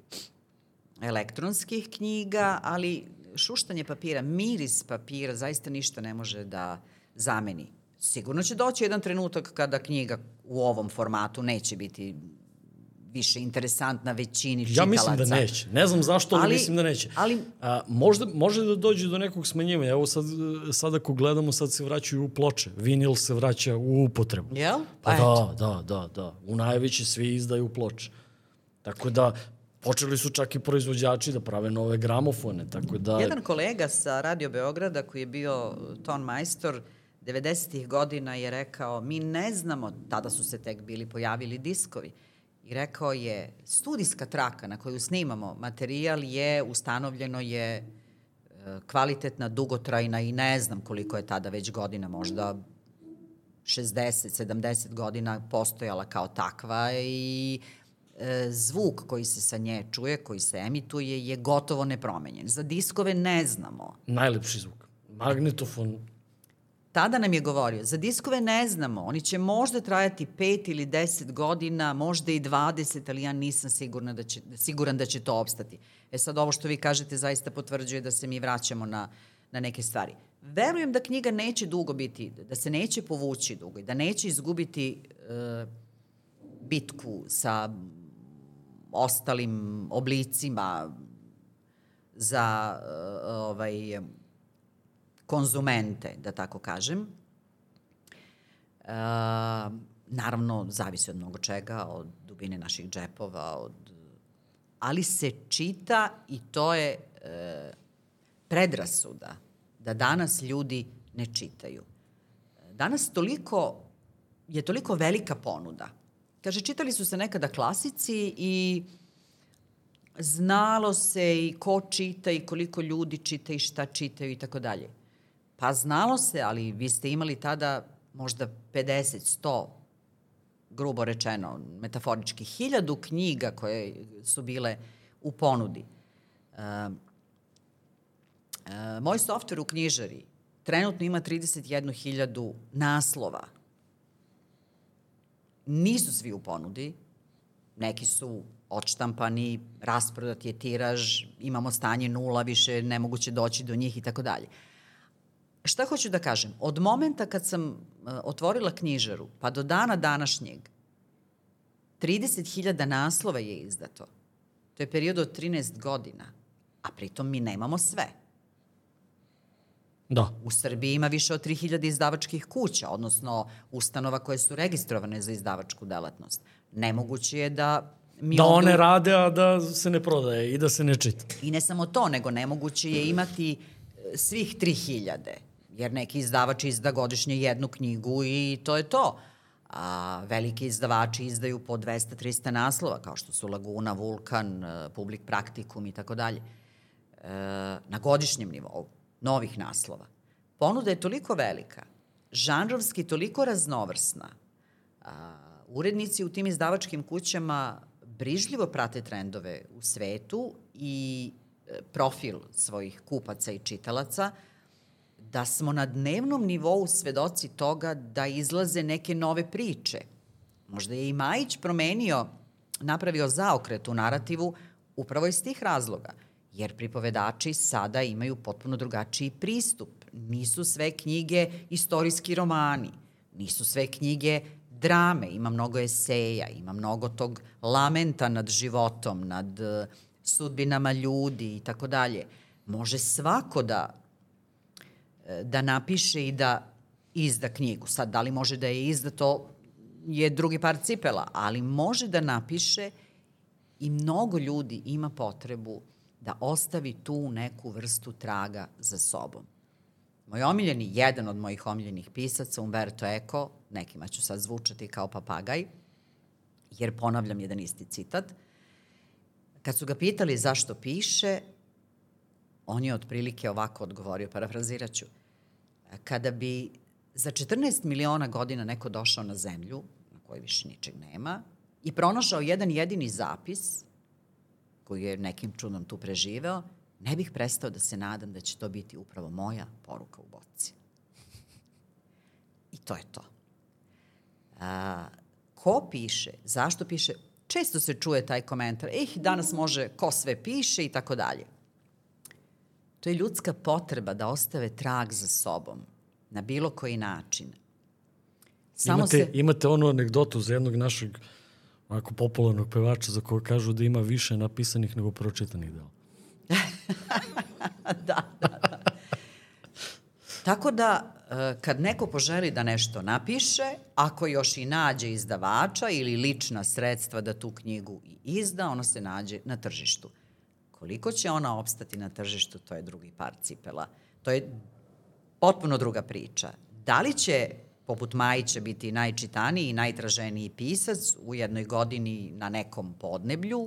elektronskih knjiga, ali šuštanje papira, miris papira zaista ništa ne može da zameni. Sigurno će doći jedan trenutak kada knjiga u ovom formatu neće biti više interesantna većini čitalaca. Ja mislim da neće. Ne znam zašto, ali, ali mislim da neće. Ali, A, možda, može da dođe do nekog smanjivanja. Evo sad, sad ako gledamo, sad se vraćaju u ploče. Vinil se vraća u upotrebu. Jel? Pa, pa da, da, da, da. U najveći svi izdaju ploče. Tako da, Počeli su čak i proizvođači da prave nove gramofone, tako da... Jedan kolega sa Radio Beograda koji je bio ton majstor 90. godina je rekao mi ne znamo, tada su se tek bili pojavili diskovi, i rekao je studijska traka na koju snimamo materijal je ustanovljeno je kvalitetna, dugotrajna i ne znam koliko je tada već godina, možda 60, 70 godina postojala kao takva i e, zvuk koji se sa nje čuje, koji se emituje, je gotovo nepromenjen. Za diskove ne znamo. Najlepši zvuk. Magnetofon. Tada nam je govorio, za diskove ne znamo, oni će možda trajati 5 ili 10 godina, možda i 20, ali ja nisam sigurna da će, siguran da će to opstati. E sad ovo što vi kažete zaista potvrđuje da se mi vraćamo na, na neke stvari. Verujem da knjiga neće dugo biti, da se neće povući dugo i da neće izgubiti e, bitku sa ostalim oblicima za e, ovaj, konzumente, da tako kažem. E, naravno, zavisi od mnogo čega, od dubine naših džepova, od ali se čita i to je e, predrasuda da danas ljudi ne čitaju. Danas toliko, je toliko velika ponuda. Kaže, čitali su se nekada klasici i znalo se i ko čita i koliko ljudi čita i šta čitaju i tako dalje. Pa znalo se, ali vi ste imali tada možda 50, 100, grubo rečeno, metaforički, hiljadu knjiga koje su bile u ponudi. Uh, E, moj softver u knjižari trenutno ima 31.000 naslova. Nisu svi u ponudi. Neki su odštampani, rasprodat je tiraž, imamo stanje nula, više nemoguće doći do njih i tako dalje. Šta hoću da kažem? Od momenta kad sam uh, otvorila knjižaru, pa do dana današnjeg, 30.000 naslova je izdato. To je period od 13 godina, a pritom mi nemamo sve. Da. U Srbiji ima više od 3000 izdavačkih kuća, odnosno ustanova koje su registrovane za izdavačku delatnost. Nemoguće je da mi da ovde... one rade, a da se ne prodaje i da se ne čita. I ne samo to, nego nemoguće je imati e, svih 3000, jer neki izdavač izda godišnje jednu knjigu i to je to. A veliki izdavači izdaju po 200-300 naslova, kao što su Laguna, Vulkan, e, Public Practicum i tako dalje, e, na godišnjem nivou novih naslova. Ponuda je toliko velika, žanrovski toliko raznovrsna, a, urednici u tim izdavačkim kućama brižljivo prate trendove u svetu i e, profil svojih kupaca i čitalaca, da smo na dnevnom nivou svedoci toga da izlaze neke nove priče. Možda je i Majić promenio, napravio zaokret u narativu upravo iz tih razloga – jer pripovedači sada imaju potpuno drugačiji pristup. Nisu sve knjige istorijski romani, nisu sve knjige drame, ima mnogo eseja, ima mnogo tog lamenta nad životom, nad uh, sudbinama ljudi i tako dalje. Može svako da, da napiše i da izda knjigu. Sad, da li može da je izda, to je drugi par cipela, ali može da napiše i mnogo ljudi ima potrebu da ostavi tu neku vrstu traga za sobom. Moj omiljeni, jedan od mojih omiljenih pisaca, Umberto Eco, nekima ću sad zvučati kao papagaj, jer ponavljam jedan isti citat, kad su ga pitali zašto piše, on je otprilike ovako odgovorio, parafrazirat ću, kada bi za 14 miliona godina neko došao na zemlju, na kojoj više ničeg nema, i pronašao jedan jedini zapis koji je nekim čudom tu preživeo, ne bih prestao da se nadam da će to biti upravo moja poruka u boci. I to je to. A, ko piše, zašto piše, često se čuje taj komentar, eh, danas može ko sve piše i tako dalje. To je ljudska potreba da ostave trag za sobom na bilo koji način. Samo imate, se... imate onu anegdotu za jednog našeg onako popularnog pevača za koga kažu da ima više napisanih nego pročitanih dela. da, da, da. Tako da, e, kad neko poželi da nešto napiše, ako još i nađe izdavača ili lična sredstva da tu knjigu i izda, ona se nađe na tržištu. Koliko će ona opstati na tržištu, to je drugi par cipela. To je potpuno druga priča. Da li će poput Majića biti najčitaniji i najtraženiji pisac u jednoj godini na nekom podneblju,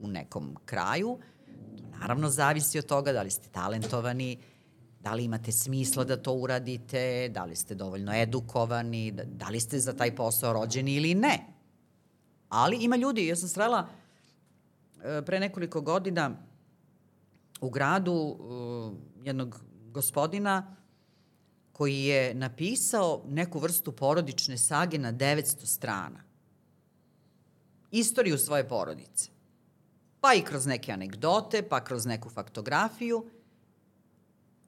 u, nekom kraju, to Naravno, zavisi od toga da li ste talentovani, da li imate smisla da to uradite, da li ste dovoljno edukovani, da, da li ste za taj posao rođeni ili ne. Ali ima ljudi, ja sam srela e, pre nekoliko godina u gradu jednog gospodina koji je napisao neku vrstu porodične sage na 900 strana. Istoriju svoje porodice. Pa i kroz neke anegdote, pa kroz neku faktografiju.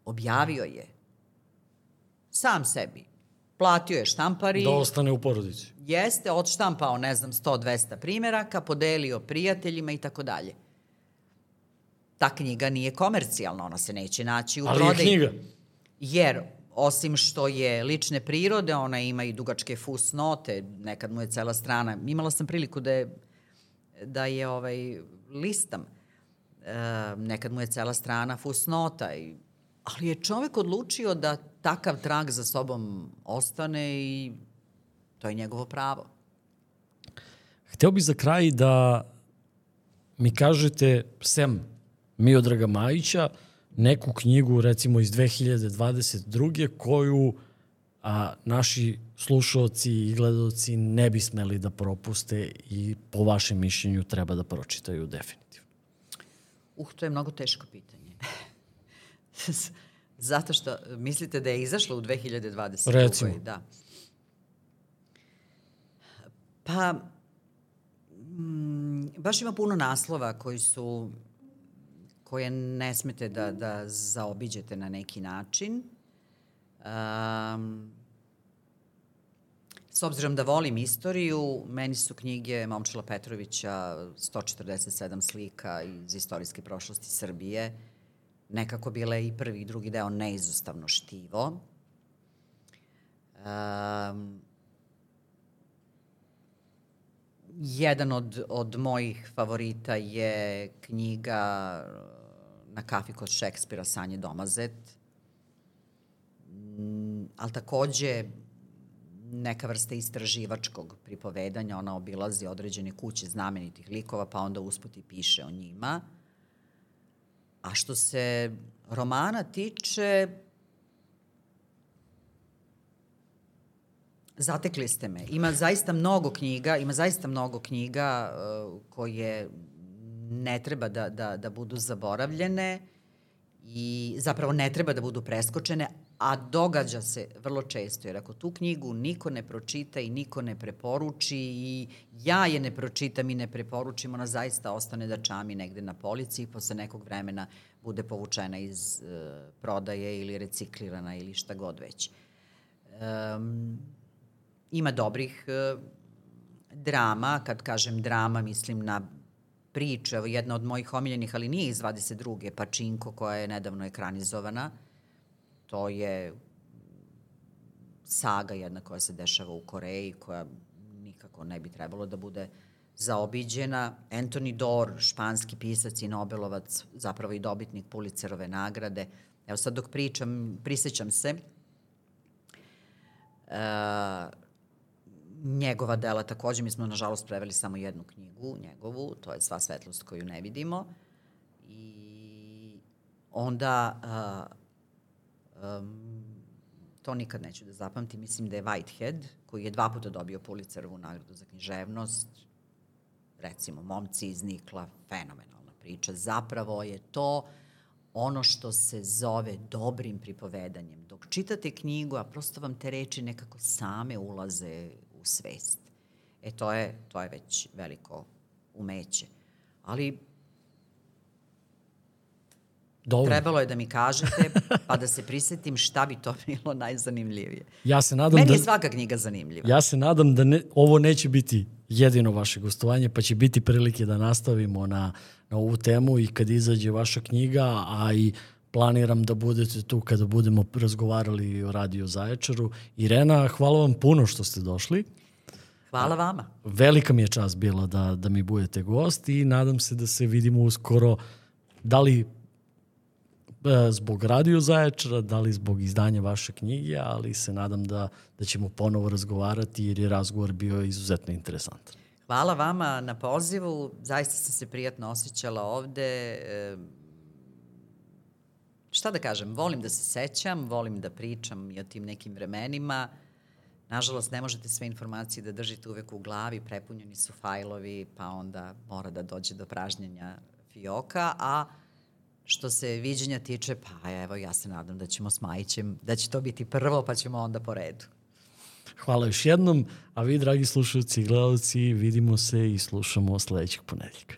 Objavio je. Sam sebi. Platio je štampari. Da ostane u porodici. Jeste, odštampao, ne znam, 100-200 primeraka, podelio prijateljima i tako dalje. Ta knjiga nije komercijalna, ona se neće naći u Ali prodaji. je knjiga. Jer osim što je lične prirode, ona ima i dugačke fusnote, nekad mu je cela strana. Imala sam priliku da je, da je ovaj, listam, e, nekad mu je cela strana fusnota, i, ali je čovek odlučio da takav trag za sobom ostane i to je njegovo pravo. Hteo bih za kraj da mi kažete, sem Miodraga Majića, neku knjigu recimo iz 2022. koju a, naši slušalci i gledalci ne bi smeli da propuste i po vašem mišljenju treba da pročitaju definitivno. Uh, to je mnogo teško pitanje. Zato što mislite da je izašla u 2020. Recimo. Da. Pa, mm, baš ima puno naslova koji su koje ne smete da, da zaobiđete na neki način. Um, s obzirom da volim istoriju, meni su knjige Momčila Petrovića 147 slika iz istorijske prošlosti Srbije nekako bile i prvi i drugi deo neizostavno štivo. Um, jedan od, od mojih favorita je knjiga na kafi kod Šekspira Sanje Domazet. Mm, ali takođe neka vrsta istraživačkog pripovedanja, ona obilazi određene kuće znamenitih likova, pa onda usput i piše o njima. A što se romana tiče, zatekli ste me. Ima zaista mnogo knjiga, ima zaista mnogo knjiga uh, koje ne treba da, da, da budu zaboravljene i zapravo ne treba da budu preskočene, a događa se vrlo često, jer ako tu knjigu niko ne pročita i niko ne preporuči i ja je ne pročitam i ne preporučim, ona zaista ostane da čami negde na polici i posle nekog vremena bude povučena iz uh, prodaje ili reciklirana ili šta god već. Um, ima dobrih uh, drama, kad kažem drama mislim na priče, jedna od mojih omiljenih, ali nije iz 22. Pačinko koja je nedavno ekranizovana. To je saga jedna koja se dešava u Koreji, koja nikako ne bi trebalo da bude zaobiđena. Anthony Dorr, španski pisac i Nobelovac, zapravo i dobitnik Pulicerove nagrade. Evo sad dok pričam, prisećam se, uh, njegova dela takođe, mi smo nažalost preveli samo jednu knjigu, njegovu, to je Sva svetlost koju ne vidimo. I onda uh, um, to nikad neću da zapamtim, mislim da je Whitehead, koji je dva puta dobio Pulitzerovu nagradu za književnost, recimo Momci iz Nikla, fenomenalna priča. Zapravo je to ono što se zove dobrim pripovedanjem. Dok čitate knjigu, a prosto vam te reči nekako same ulaze u svest. E to je, to je već veliko umeće. Ali Dobro. trebalo je da mi kažete, pa da se prisetim šta bi to bilo najzanimljivije. Ja se nadam Meni da... je svaka knjiga zanimljiva. Ja se nadam da ne, ovo neće biti jedino vaše gostovanje, pa će biti prilike da nastavimo na, na ovu temu i kad izađe vaša knjiga, a i planiram da budete tu kada budemo razgovarali o Radio Zaječaru. Irena, hvala vam puno što ste došli. Hvala vama. Velika mi je čast bila da, da mi budete gost i nadam se da se vidimo uskoro da li e, zbog Radio Zaječara, da li zbog izdanja vaše knjige, ali se nadam da, da ćemo ponovo razgovarati jer je razgovor bio izuzetno interesantan. Hvala vama na pozivu. Zaista sam se prijatno osjećala ovde. Šta da kažem, volim da se sećam, volim da pričam i o tim nekim vremenima. Nažalost, ne možete sve informacije da držite uvek u glavi, prepunjeni su fajlovi, pa onda mora da dođe do pražnjenja fioka, a što se viđenja tiče, pa evo, ja se nadam da ćemo s Majićem, da će to biti prvo, pa ćemo onda po redu. Hvala još jednom, a vi, dragi slušalci i gledalci, vidimo se i slušamo sledećeg ponedljika.